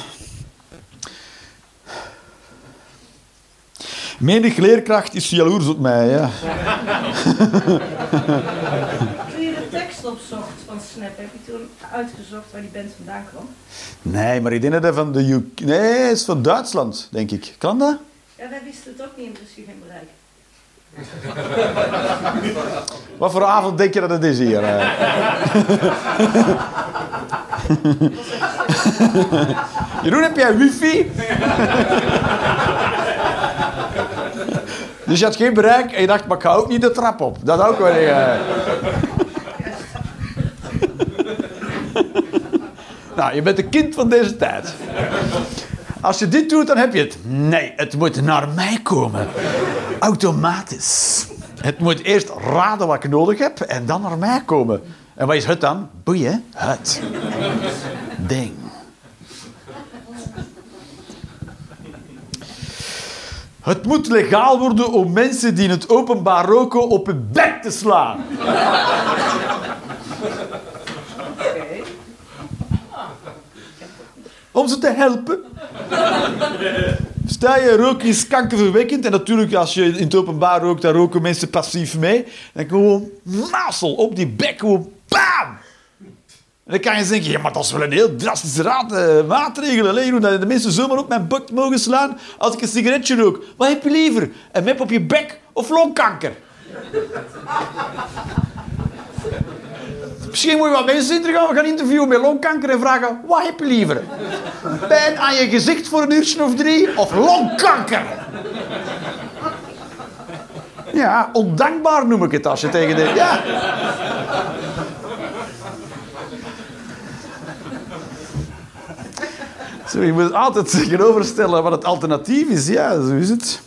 Menig leerkracht is jaloers op mij, ja. Toen je de tekst opzocht van Snap, heb je toen uitgezocht waar die band vandaan kwam? Nee, maar ik denk dat hij van de UK... Nee, is van Duitsland, denk ik. Kan dat? Ja, wij wisten het ook niet in principe geen bereik. Wat voor avond denk je dat het is hier? eh? Jeroen, heb jij wifi? dus je had geen bereik en je dacht, maar ik ga ook niet de trap op. Dat ook wel. eh. nou, je bent een kind van deze tijd. Als je dit doet, dan heb je het. Nee, het moet naar mij komen. Automatisch. Het moet eerst raden wat ik nodig heb en dan naar mij komen. En wat is het dan? Boeien, het. Ding. Het moet legaal worden om mensen die in het openbaar roken op hun bek te slaan. Oké. Om ze te helpen. Sta je roken is kankerverwekkend. En natuurlijk, als je in het openbaar rookt, dan roken mensen passief mee. Dan gewoon mazzel op die bek, gewoon bam! En dan kan je denken, ja, maar dat is wel een heel drastische raad, eh, maatregel. Dat de mensen zomaar op mijn bek mogen slaan als ik een sigaretje rook. Wat heb je liever? Een mep op je bek of longkanker? Misschien moet je wat mensen gaan, gaan interviewen met longkanker en vragen, wat heb je liever? Pijn aan je gezicht voor een uurtje of drie of longkanker? Ja, ondankbaar noem ik het als je tegen de... Ja. Zo, je moet altijd tegenoverstellen wat het alternatief is. Ja, zo is het.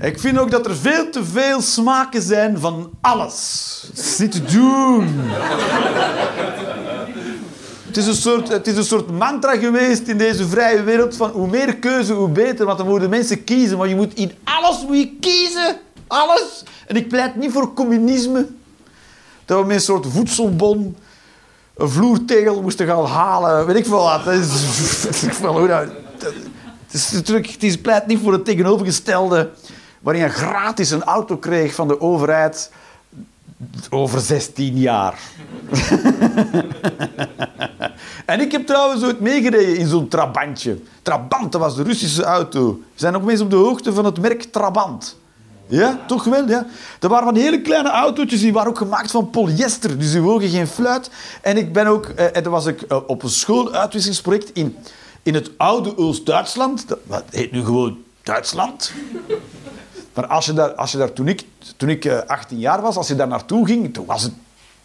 Ik vind ook dat er veel te veel smaken zijn van alles. Het is te doen. Het is, een soort, is mantra geweest in deze vrije wereld van hoe meer keuze, hoe beter. Want dan moeten mensen kiezen. Maar je moet in alles moet je kiezen. Alles. En ik pleit niet voor communisme. Dat we met een soort voedselbon een vloertegel moesten gaan halen. Weet ik veel wat. Dat is, dat, is natuurlijk, het is pleit niet voor het tegenovergestelde. Waarin je gratis een auto kreeg van de overheid over 16 jaar. en ik heb trouwens ooit meegereden in zo'n Trabantje. Trabant, dat was de Russische auto. We zijn ook mensen op de hoogte van het merk Trabant. Ja, toch wel, ja. Dat waren van hele kleine autootjes, die waren ook gemaakt van polyester. Dus die wogen geen fluit. En ik ben ook... Eh, en toen was ik eh, op een schooluitwisselingsproject in, in het oude Oost-Duitsland. Dat dat heet nu gewoon Duitsland. Maar als je daar, als je daar toen ik, toen ik eh, 18 jaar was, als je daar naartoe ging, toen was het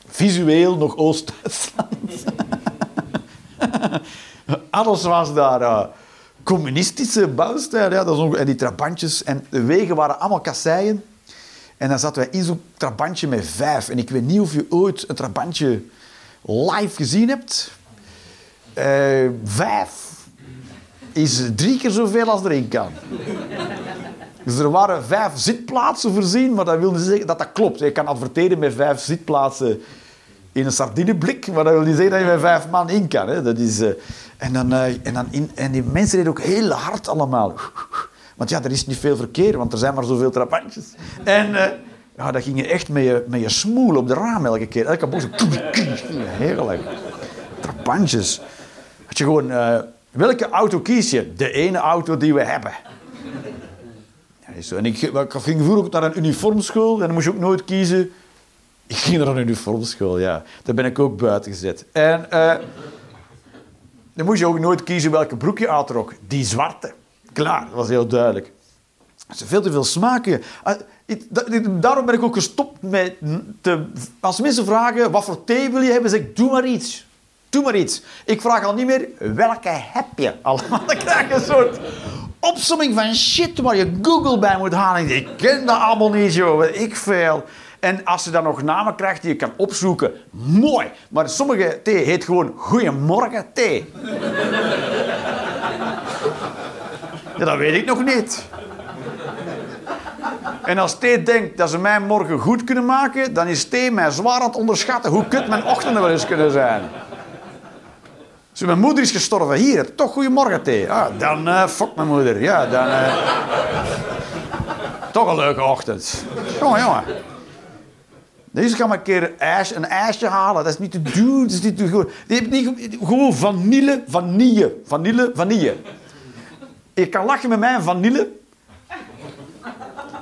visueel nog Oost-Duitsland. Alles was daar eh, communistische bouwstijl. Ja, dat is en die trabantjes. En de wegen waren allemaal kasseien. En dan zaten wij in zo'n trabantje met vijf. En ik weet niet of je ooit een trabantje live gezien hebt. Eh, vijf is drie keer zoveel als erin kan. Dus er waren vijf zitplaatsen voorzien, maar dat wil niet zeggen dat dat klopt. Je kan adverteren met vijf zitplaatsen in een sardineblik, maar dat wil niet zeggen dat je met vijf man in kan. Hè. Dat is, eh, en, dan, eh, en, dan in, en die mensen reden ook heel hard allemaal. Want ja, er is niet veel verkeer, want er zijn maar zoveel trapantjes. En eh, ja, dat ging je echt met je, met je smoel op de raam elke keer. Elke zo... Heerlijk. Trapantjes. Had je gewoon... welke auto kies je? De ene auto die we hebben. Ja, is zo. En ik, ging vroeger ook naar een uniformschool en dan moest je ook nooit kiezen. Ik ging naar een uniformschool, ja. Daar ben ik ook buiten gezet. En eh, dan moest je ook nooit kiezen welke broek je aantrok. Die zwarte. Klaar, dat was heel duidelijk. Er zijn veel te veel smaken. Ah, Daarom ben ik ook gestopt met te... Als mensen vragen, wat voor thee wil je hebben, zeg ik, doe maar iets. Doe maar iets. Ik vraag al niet meer, welke heb je allemaal? Dan krijg een soort opsomming van shit waar je Google bij moet halen. Ik ken dat allemaal niet, joh. Ik veel. En als je dan nog namen krijgt die je kan opzoeken, mooi. Maar sommige thee heet gewoon Goeiemorgen thee. Ja, dat weet ik nog niet. En als thee denkt dat ze mij morgen goed kunnen maken, dan is thee mij zwaar aan het onderschatten hoe kut mijn ochtenden wel eens kunnen zijn. Dus mijn moeder is gestorven. Hier, toch goeiemorgen thee. Ah, dan eh fuck mijn moeder. Ja, dan... eh, toch een leuke ochtend. Jongen, jongen. Deze gaan maar een keer ijs, een ijsje halen. Dat is niet te doen. Dat is niet te goed. Hebt niet, gewoon vanille, vanille. Vanille, vanille. Je kan lachen met mij, vanille.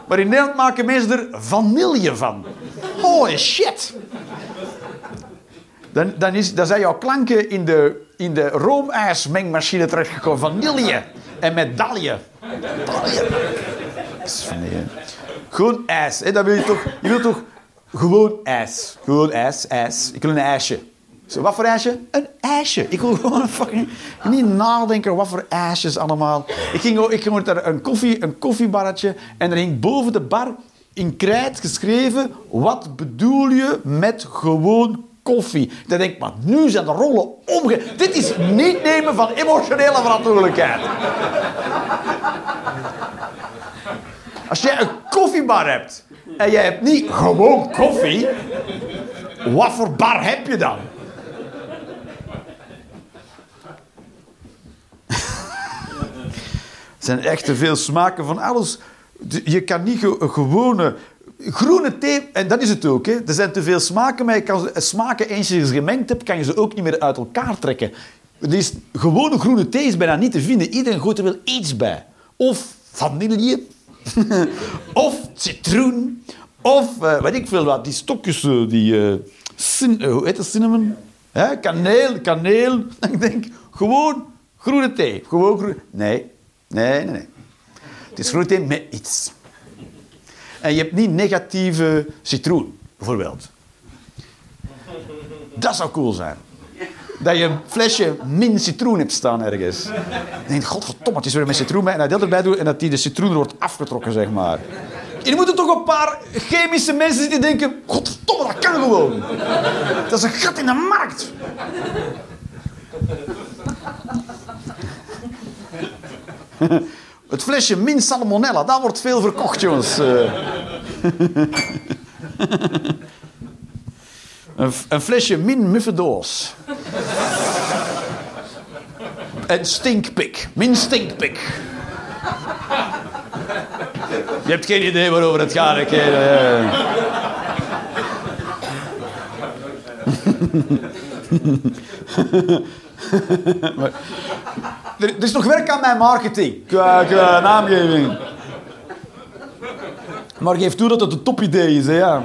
Maar in Nederland maken mensen er vanille van. Holy shit. Dan, dan, is, dan zijn jouw klanken in de, in de roomijsmengmachine terechtgekomen. Vanille en. Medaille. Dat is vanille. Gewoon ijs. Hè? Dat wil je, toch, je wilt toch gewoon ijs. Gewoon ijs, ijs. Ik wil een ijsje. Zo, wat voor ijsje? Een ijsje. Ik wil gewoon een fucking... Niet nadenken wat voor ijsjes allemaal. Ik ging, ik ging naar een, koffie, een koffiebarretje en er hing boven de bar in krijt geschreven, wat bedoel je met gewoon koffie? Dan denk ik, maar nu zijn de rollen omge... Dit is niet nemen van emotionele verantwoordelijkheid. Als jij een koffiebar hebt en jij hebt niet gewoon koffie, wat voor bar heb je dan? Er zijn echt te veel smaken van alles. Je kan niet gewone groene thee, en dat is het ook. Hè. Er zijn te veel smaken, maar je kan ze- smaken eens gemengd hebt, kan je ze ook niet meer uit elkaar trekken. Is, gewone groene thee is bijna niet te vinden. Iedereen gooit er wel iets bij. Of vanille, of citroen, of eh, weet ik veel wat, die stokjes, eh, die... eh, eh, hoe heet dat, cinnamon? Hè? Kaneel, kaneel. Ik denk, gewoon groene thee. Gewoon groene... Nee, nee, nee. Het is groene thee met iets. En je hebt niet negatieve citroen, bijvoorbeeld. Dat zou cool zijn. Dat je een flesje min citroen hebt staan ergens. Denk je, godverdomme, het is weer met citroen. En dat dat erbij doet en dat die de citroen wordt afgetrokken, zeg maar. En er toch een paar chemische mensen zitten die denken... Godverdomme, dat kan gewoon. Dat is een gat in de markt. Het flesje min salmonella, dat wordt veel verkocht, jongens. Eh. Een, een flesje min muffedoos. En stinkpik. Min stinkpik. Je hebt geen idee waarover het gaat. Ik, Maar- er, is nog werk aan mijn marketing. Qua, qua naamgeving. Maar geef toe dat het een topidee is, hè, ja.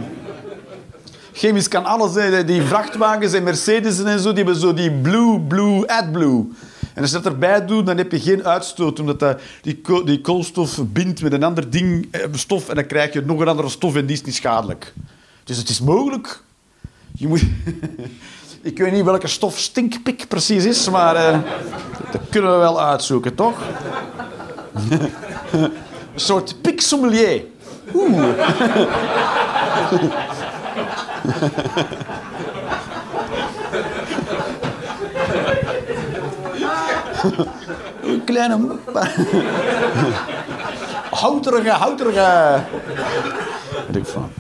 Chemisch kan alles. Die vrachtwagens en Mercedes en zo, die hebben zo die blue, blue, AdBlue. En als je dat erbij doet, dan heb je geen uitstoot, omdat dat, die, die koolstof bindt met een ander ding, eh, stof, en dan krijg je nog een andere stof en die is niet schadelijk. Dus het is mogelijk. Je moet... Ik weet niet welke stof stinkpik precies is, maar eh, dat kunnen we wel uitzoeken, toch? een soort piksommelier. Oeh. Een kleine... houterige, houterige... Ik van.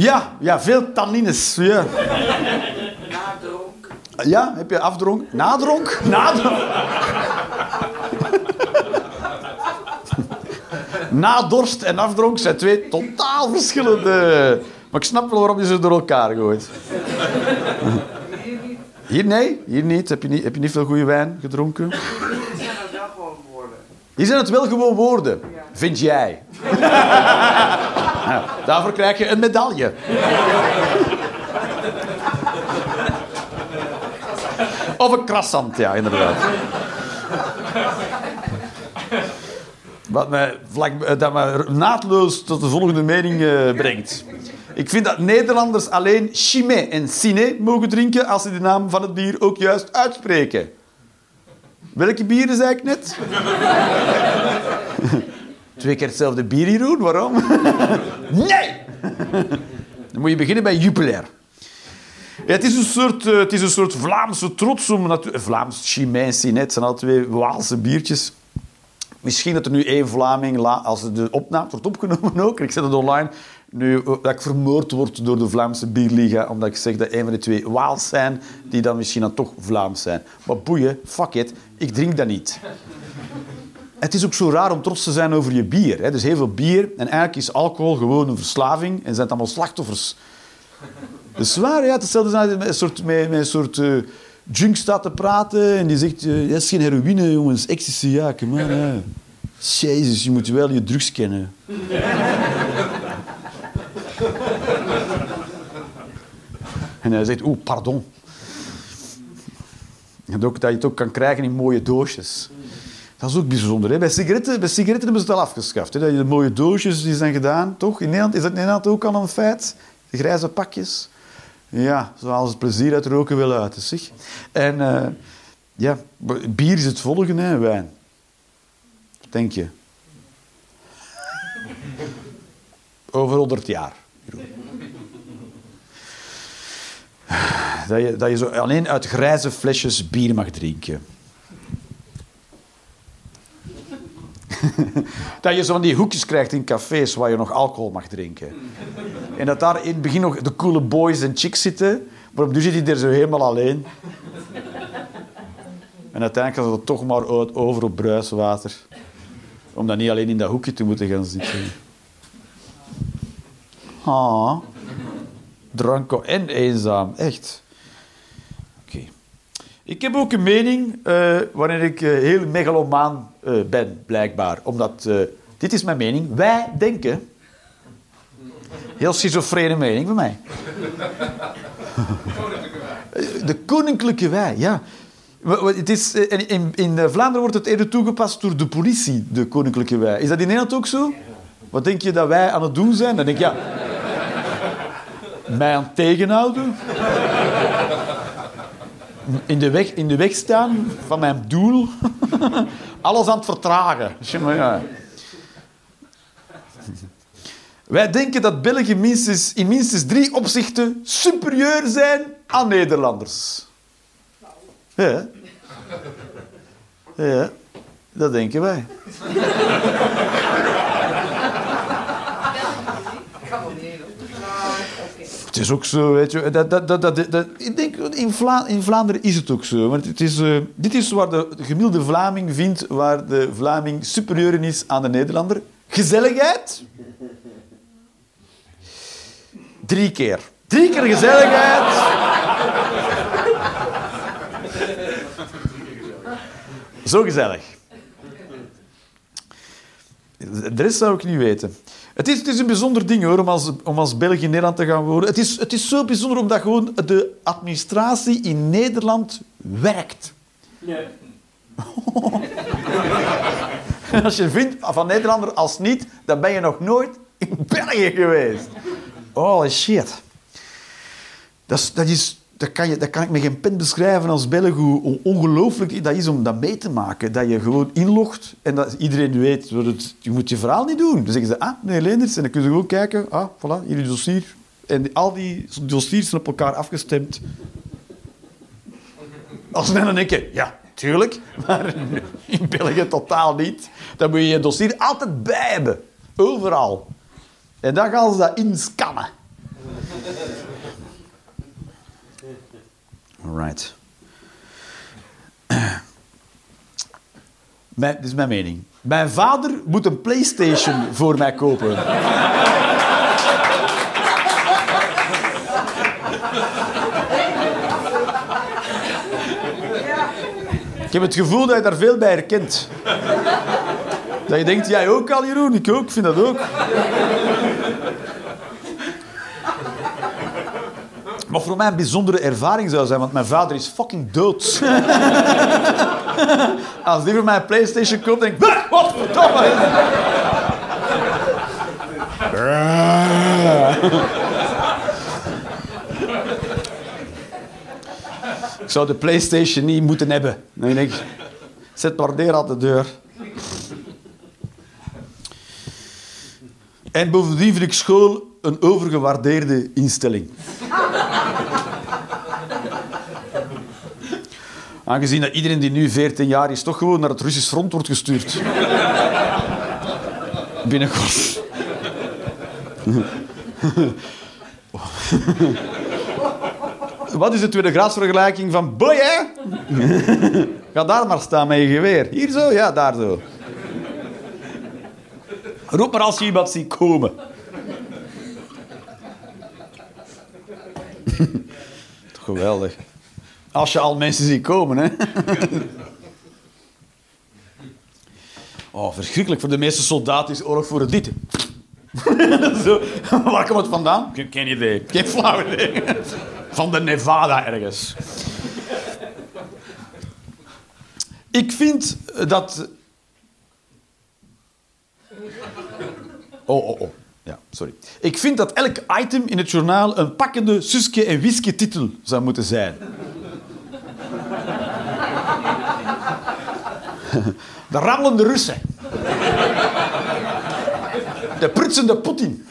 Ja, ja, veel tannines. Ja. Ja, heb je afdronk? Nadronk? Nadronk? Nadorst en afdronk zijn twee totaal verschillende... Maar ik snap wel waarom je ze door elkaar gooit. Hier nee, hier niet. Heb je niet, heb je niet veel goede wijn gedronken? zijn het wel gewoon woorden. Hier zijn het wel gewoon woorden, vind jij. Daarvoor krijg je een medaille. Of een krassant, ja, inderdaad. Wat mij, vlak, eh, dat mij naadloos tot de volgende mening eh, brengt. Ik vind dat Nederlanders alleen chimé en ciné mogen drinken als ze de naam van het bier ook juist uitspreken. Welke bieren zei ik net? Twee keer hetzelfde bier hier doen, waarom? nee! Dan moet je beginnen bij Jupiler. Het, is een soort, eh, het is een soort Vlaamse trots om... natu- Vlaams, Chimay en Cinet het zijn al twee Waalse biertjes. Misschien dat er nu één Vlaming, la- als de opname wordt opgenomen ook, ik zet het online, nu eh, dat ik vermoord word door de Vlaamse Bierliga, omdat ik zeg dat een van de twee Waals zijn, die dan misschien dan toch Vlaams zijn. Maar boeien, fuck it, ik drink dat niet. Het is ook zo raar om trots te zijn over je bier. Hè. Dus heel veel bier. En eigenlijk is alcohol gewoon een verslaving. En zijn het allemaal slachtoffers. Dat is waar, ja. Hetzelfde als met een soort, met, met een soort eh, junk staat te praten. En die zegt, eh, dat is geen heroïne, jongens. Ecstasy. Ja. Jezus, je moet wel je drugs kennen. en hij zegt, oeh, pardon. En ook dat je het ook kan krijgen in mooie doosjes. Dat is ook bijzonder. Hè? Bij, sigaretten, bij sigaretten hebben ze het al afgeschaft. Hè? De mooie doosjes die zijn gedaan, toch? In Nederland, is dat in Nederland ook al een feit? De grijze pakjes. Ja, zo halen ze het plezier uit roken wel uit. En eh, ja, bier is het volgende, hè, wijn. Denk je? Over 100 jaar. Dat je, dat je zo alleen uit grijze flesjes bier mag drinken. dat je zo van die hoekjes krijgt in cafés waar je nog alcohol mag drinken. En dat daar in het begin nog de coole boys en chicks zitten, maar nu zit hij er zo helemaal alleen. En uiteindelijk gaat het toch maar over op bruiswater. Om dan niet alleen in dat hoekje te moeten gaan zitten. Ah. Dranko en eenzaam, echt. Ik heb ook een mening eh, wanneer ik eh, heel megalomaan eh, ben, blijkbaar. Omdat, dit is mijn mening, wij denken... Heel schizofrene mening van mij. De koninklijke wij, ja. Het is, in, in, Vlaanderen wordt het eerder toegepast door de politie, de koninklijke wij. Is dat in Nederland ook zo? Wat denk je dat wij aan het doen zijn? Dan denk ik, ja... Mij aan het tegenhouden. In de, weg, in de weg staan van mijn doel. Alles aan het vertragen. Wij denken dat Belgen minstens, in minstens drie opzichten superieur zijn aan Nederlanders. Ja. Ja, dat denken wij. Het is ook zo, weet je. Dat, dat, dat, dat, ik denk, in Vlaanderen is het ook zo. Want het is, eh, dit is waar de gemiddelde Vlaming vindt waar de Vlaming superieur in is aan de Nederlander. Gezelligheid. Drie keer. Drie keer gezelligheid. Zo gezellig. De rest zou ik niet weten. Het is, het is een bijzonder ding hoor, om als, om als België in Nederland te gaan wonen. Het is, het is zo bijzonder omdat gewoon de administratie in Nederland werkt. Als je vindt van Nederlander als niet, dan ben je nog nooit in België geweest. Holy shit. Dat, is, dat, is, dat, kan je, dat kan ik met geen pen beschrijven als Belg hoe on- ongelooflijk dat is om dat mee te maken. Dat je gewoon inlogt en dat iedereen weet, het, je moet je verhaal niet doen. Dan zeggen ze, ah, meneer Leenders, en dan kun je gewoon kijken, ah, voilà, hier uw dossier. En al die dossiers zijn op elkaar afgestemd. Als men dan denk je, ja, tuurlijk, maar in België totaal niet. Dan moet je je dossier altijd bij hebben. Overal. En dan gaan ze dat inscannen. Alright. Mijn, dit is mijn mening. Mijn vader moet een PlayStation voor mij kopen. Ik heb het gevoel dat je daar veel bij herkent. Dat je denkt, jij ook al, Jeroen? Ik ook, ik vind dat ook. Wat voor mij een bijzondere ervaring zou zijn, want mijn vader is fucking dood. Als die voor mij een Playstation koopt, denk ik... "Bah, Wat verdomme! Ik zou de Playstation niet moeten hebben. Dan denk ik... Zet maar aan de deur. En bovendien vind ik school een overgewaardeerde instelling. Aangezien dat iedereen die nu 14 jaar is, toch gewoon naar het Russisch front wordt gestuurd. Binnenkort. Wat is de tweede graadsvergelijking van boy, hè? Ga daar maar staan met je geweer. Hier zo? Ja, daar zo. Roep maar als je iemand ziet komen. Geweldig. Als je al mensen ziet komen, hè. Oh, verschrikkelijk. Voor de meeste soldaten is oorlog voor het dit. Zo. Waar komt het vandaan? Geen, geen idee. Geen flauw idee. Van de Nevada ergens. Ik vind dat... Oh, oh, oh. Ja, sorry. Ik vind dat elk item in het journaal een pakkende Suske en Wiske titel zou moeten zijn. De rammelende Russen. De prutsende Poetin.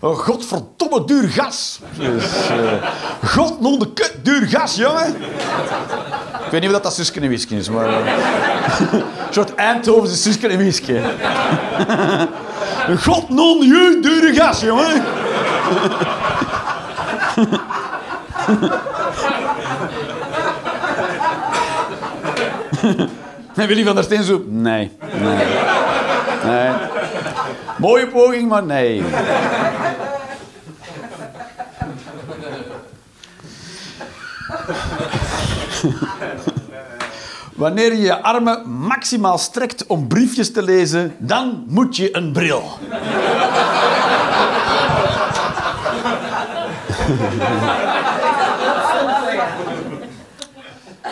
Een godverdomme duur gas. Dus, non de kut duur gas, jongen. Ik weet niet of dat Suske en Wiske is, maar... Eh, Een soort Eindhovense Suske en non je duur gas, jongen. Willy van der Steen zo... Nee, nee, nee. Mooie poging, maar nee. Wanneer je je armen maximaal strekt om briefjes te lezen, dan moet je een bril.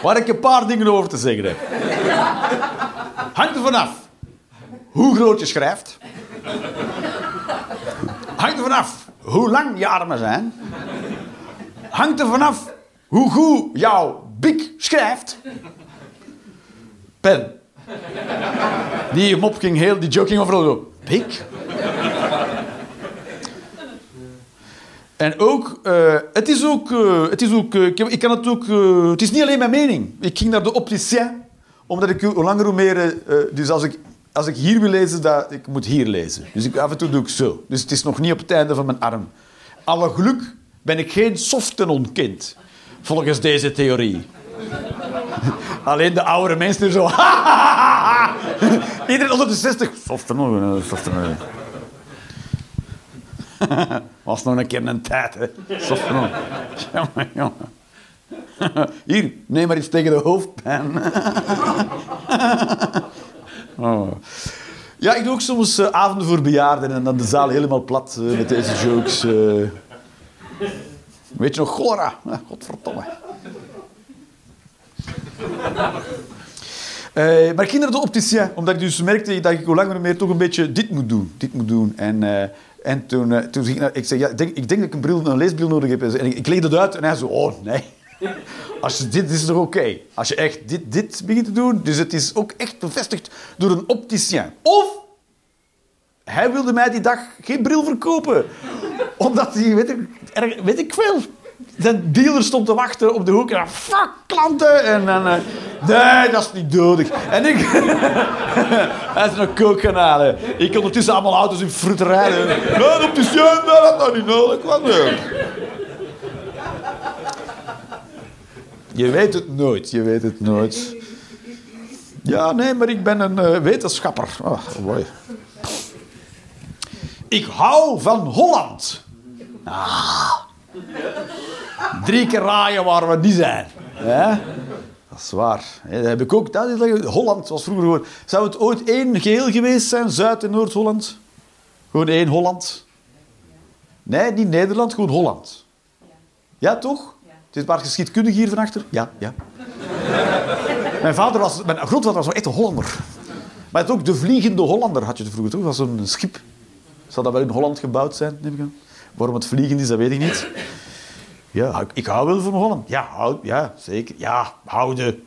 Waar ik een paar dingen over te zeggen heb. Hangt er vanaf hoe groot je schrijft. Hangt er vanaf hoe lang je armen zijn. Hangt er vanaf hoe goed jouw bik schrijft. Pen. Die mop ging heel, die overal zo. Bik? En ook, eh, het is ook, eh, het is ook eh, ik, kan het ook, het is niet alleen mijn mening. Ik ging naar de opticien, omdat ik hoe langer hoe meer, dus als ik, als ik hier wil lezen, dat, ik moet hier lezen. Dus ik, af en toe doe ik zo. Dus het is nog niet op het einde van mijn arm. Alle geluk ben ik geen softenonkind, volgens deze theorie. Alleen de oudere mensen zo. Iedereen onder de 60. Softenon, softenon. Was nog een keer een tijd, hè? Jongen. Hier, neem maar iets tegen de hoofdpijn. Oh. Ja, ik doe ook soms eh, avonden voor bejaarden en dan de zaal helemaal plat eh, met deze jokes. eh. Weet je nog? Ah, godverdomme. Maar naar de opticien, omdat ik dus merkte dat ik hoe langer meer toch een beetje dit moet doen. Dit moet doen. En, en toen, eh, toen ging ik, ik zei, ja, ik, denk, ik denk dat ik een, bril, een leesbril nodig heb. En ik, ik legde het uit en hij zo, oh nee. Als je dit, dit is toch oké? Als je echt dit, dit begint te doen. Dus het is ook echt bevestigd door een opticien. Of hij wilde mij die dag geen bril verkopen. Omdat hij, weet ik, weet ik veel, zijn dealer stond te wachten op de hoek. En fuck, klanten. En dan, eh, nee, dat is niet nodig. En ik, hij is nog kook gaan halen. Ik ondertussen allemaal auto's in rijden. Nee, op de sjen, dat had niet nodig. Wat. Je weet het nooit, je weet het nooit. Ja, nee, maar ik ben een eh, wetenschapper. Oh, mooi. Ik hou van Holland. Ah. Drie keer raaien waar we niet zijn. Hè? Dat is waar. Dat heb ik ook. Dat is, Holland was vroeger gewoon... Zou het ooit één geheel geweest zijn, Zuid- en Noord-Holland? Gewoon één Holland? Nee, niet Nederland, gewoon Holland. Ja, toch? Het is maar geschiedkundig hier van achter? Ja, ja. mijn vader was... Mijn grootvader was echt een Hollander. Maar het ook de Vliegende Hollander had je vroeger, toch? Dat was een schip. Zal dat wel in Holland gebouwd zijn, neem ik aan? Waarom het vliegen is, dat weet ik niet. Ja, ik, hou wel van Holland. Ja, hou, ja, zeker. Ja, houden.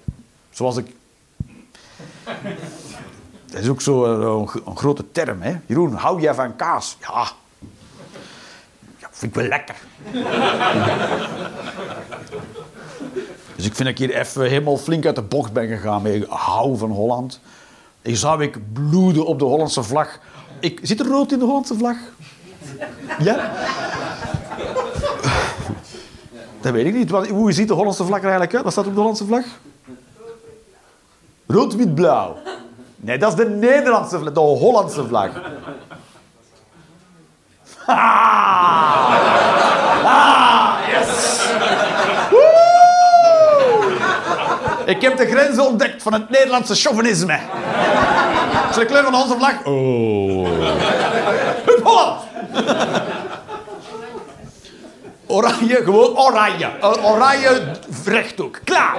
Zoals ik... Dat is ook zo een, een, grote term, hè. Jeroen, hou jij van kaas? Ja. Ja, vind ik wel lekker. dus ik vind dat ik hier even helemaal flink uit de bocht ben gegaan. met hou van Holland. Ik zou ik bloeden op de Hollandse vlag. Ik, zit er rood in de Hollandse vlag? Ja? Dat weet ik niet. Wat- Hoe ziet de Hollandse vlag er eigenlijk uit? Wat staat op de Hollandse vlag? Rood, wit, blauw. Nee, dat is de Nederlandse vlag. De Hollandse vlag. Ah! Ah, yes! Woe! Ik heb de grenzen ontdekt van het Nederlandse chauvinisme. Is de kleur van onze vlag. Oh. Holland! Oranje, gewoon oranje. Oranje rechthoek. Klaar.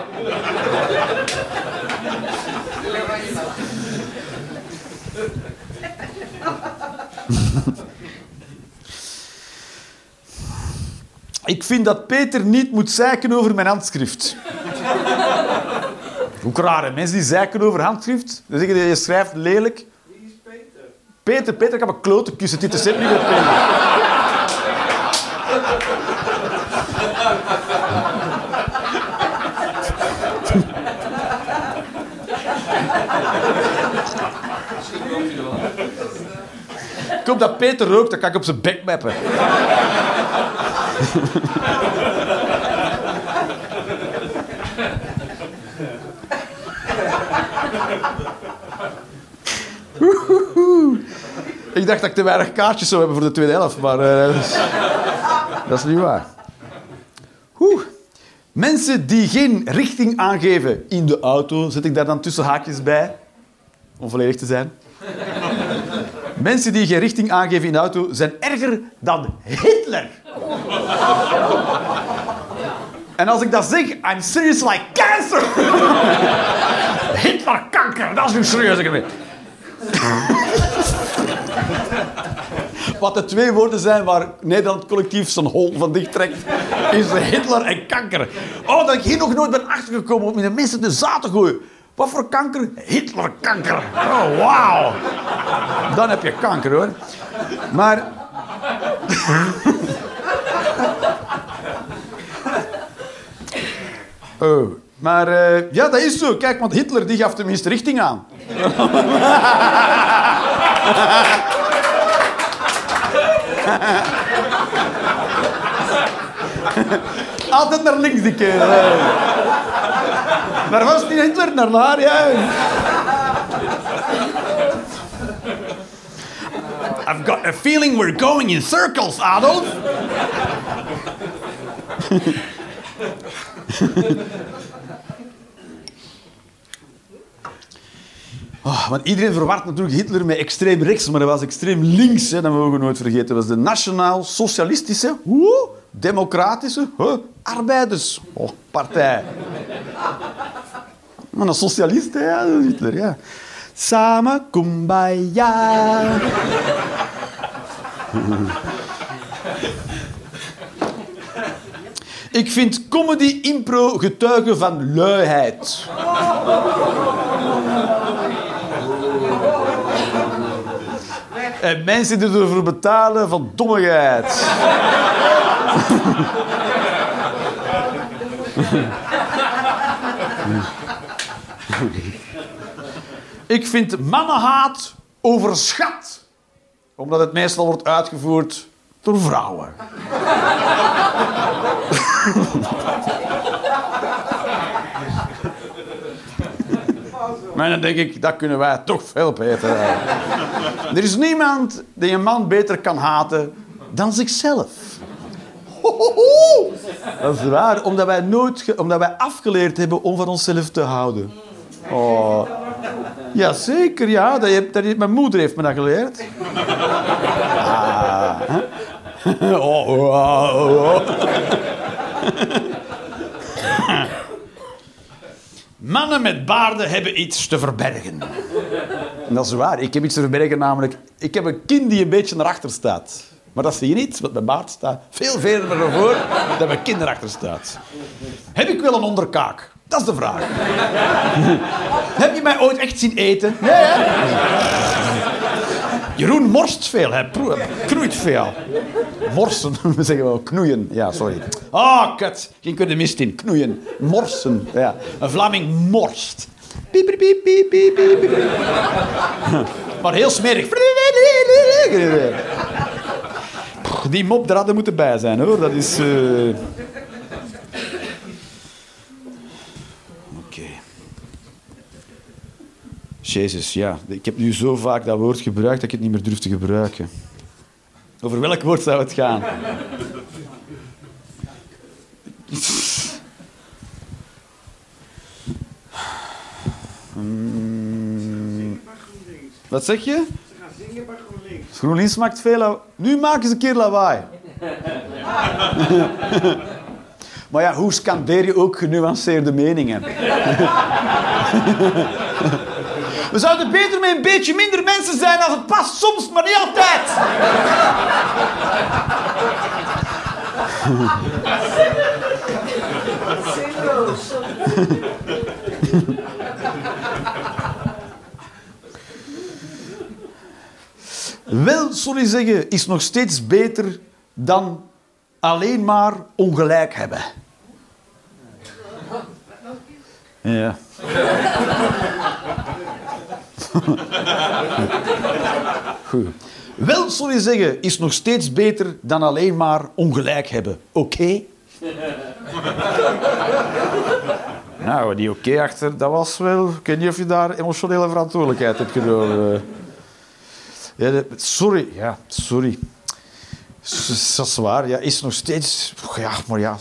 Ik vind dat Peter niet moet zeiken over mijn handschrift. Ook raar, hè? Mensen die zeiken over handschrift. Dan zeggen je schrijft lelijk. Peter, Peter, ik heb een klote kussen. Dit is het niet meer Peter. Ik hoop dat Peter rookt, dan kan ik op zijn bek meppen. Ik dacht dat ik te weinig kaartjes zou hebben voor de tweede helft, maar eh, dat, is, niet waar. Oeh. Mensen die geen richting aangeven in de auto, zet ik daar dan tussen haakjes bij, om volledig te zijn. Mensen die geen richting aangeven in de auto zijn erger dan Hitler. En als ik dat zeg, I'm serious like cancer. Hitler kanker, dat is nu serieus. Wat de twee woorden zijn waar Nederland collectief zijn hol van dicht trekt, is Hitler en kanker. Oh, dat ik hier nog nooit ben achtergekomen om de mensen de zaad te gooien. Wat voor kanker? Hitlerkanker. Oh, wauw. Dan heb je kanker, hoor. Maar... Oh, maar eh, ja, dat is zo. Kijk, want Hitler die gaf tenminste richting aan. Altijd naar links die keer. Daar was niet Hitler naar naar, ja. I've got a feeling we're going in circles, Adolf. Oh, want iedereen verwart natuurlijk Hitler met extreem rechts, maar hij was extreem links. Hè, dat mogen we nooit vergeten. Dat was de nationaal-socialistische, democratische, arbeiderspartij. Maar een socialist, hè, Hitler, ja. Samen, kumbaya. Ik vind comedy impro getuigen van luiheid. En mensen die ervoor betalen van dommigheid. Ik vind mannenhaat overschat. Omdat het meestal wordt uitgevoerd door vrouwen. Maar dan denk ik, dat kunnen wij toch veel beter. Er is niemand die een man beter kan haten dan zichzelf. Dat is waar, omdat wij, nooit omdat wij afgeleerd hebben om van onszelf te houden. Oh. Jazeker, ja. Dat heeft, dat heeft, mijn moeder heeft me dat geleerd. Ah. Oh, oh, oh. Mannen met baarden hebben iets te verbergen. En dat is waar. Ik heb iets te verbergen, namelijk... Ik heb een kin die een beetje naar achter staat. Maar dat zie je niet, want mijn baard staat veel verder naar voren dan mijn kin erachter staat. Heb ik wel een onderkaak? Dat is de vraag. heb je mij ooit echt zien eten? Nee, hè? Jeroen morst veel, hij knoeit veel. Morsen, we zeggen wel knoeien. Ja, sorry. Ah, kut. Ging ik er mist in. Knoeien. Morsen. Ja. Een Vlaming morst. Piep. Maar heel smerig. Die mop, daar hadden moeten bij zijn, hoor. Dat is... eh, Oké. Jezus, ja. Ik heb nu zo vaak dat woord gebruikt dat ik het niet meer durf te gebruiken. Over welk woord zou het gaan? Mm, Wat zeg je? Ze gaan zingen bij GroenLinks. Maakt veel lawaai. Nu maken ze een keer lawaai. maar ja, hoe scandeer je ook genuanceerde meningen? We zouden beter met een beetje minder mensen zijn als het past soms, maar niet altijd. Wel, sorry zeggen, is nog steeds beter dan alleen maar ongelijk hebben. Ja. Goed. Wel sorry zeggen is nog steeds beter dan alleen maar ongelijk hebben. Oké? nou, die oké achter, dat was wel... Ik weet niet of je daar emotionele verantwoordelijkheid hebt genomen. Ja, sorry, ja, sorry. Dat is waar, ja, is nog steeds... Ja, maar ja,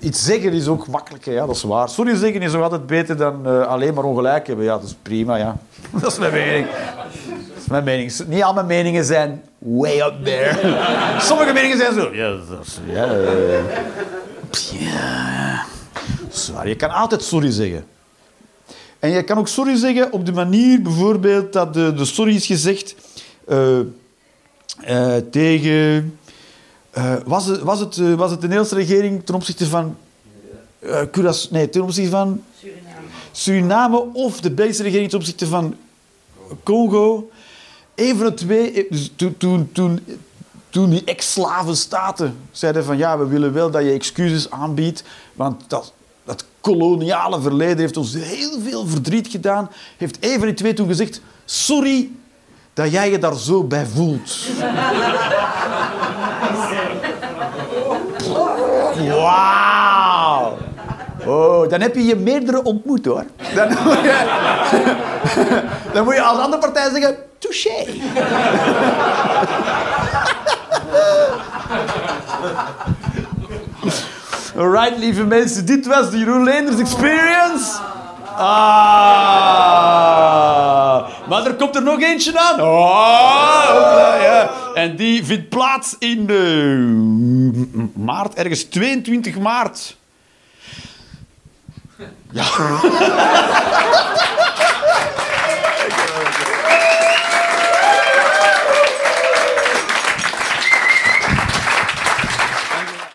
iets zeggen is ook makkelijker, ja, dat is waar. Sorry zeggen is nog altijd beter dan eh, alleen maar ongelijk hebben. Ja, dat is prima, ja. Dat is mijn mening. Dat is mijn mening. Niet al mijn meningen zijn way up there. Sommige meningen zijn zo... Ja, dat is... Ja, eh, ja. Zwaar. Je kan altijd sorry zeggen. En je kan ook sorry zeggen op de manier bijvoorbeeld dat de, de sorry is gezegd tegen... eh, was, het, was, het, eh, was het de Nederlandse regering ten opzichte van... eh Curaçao- nee, ten opzichte van Suriname. Suriname of de Belgische regering ten opzichte van Congo. Een van de twee, eh, dus toen, toen, toen, toen die ex-slavenstaten zeiden van ja, we willen wel dat je excuses aanbiedt, want dat, dat koloniale verleden heeft ons heel veel verdriet gedaan, heeft een van die twee toen gezegd, sorry dat jij je daar zo bij voelt. Wauw! Oh, dan heb je je meerdere ontmoet hoor. Dan moet je, dan moet je als andere partij zeggen, touché. Alright, lieve mensen, dit was de Jeroen Leenders Experience. Ah. Maar er komt er nog eentje aan. Hopla, ja. En die vindt plaats in de maart, ergens 22 maart. Ja.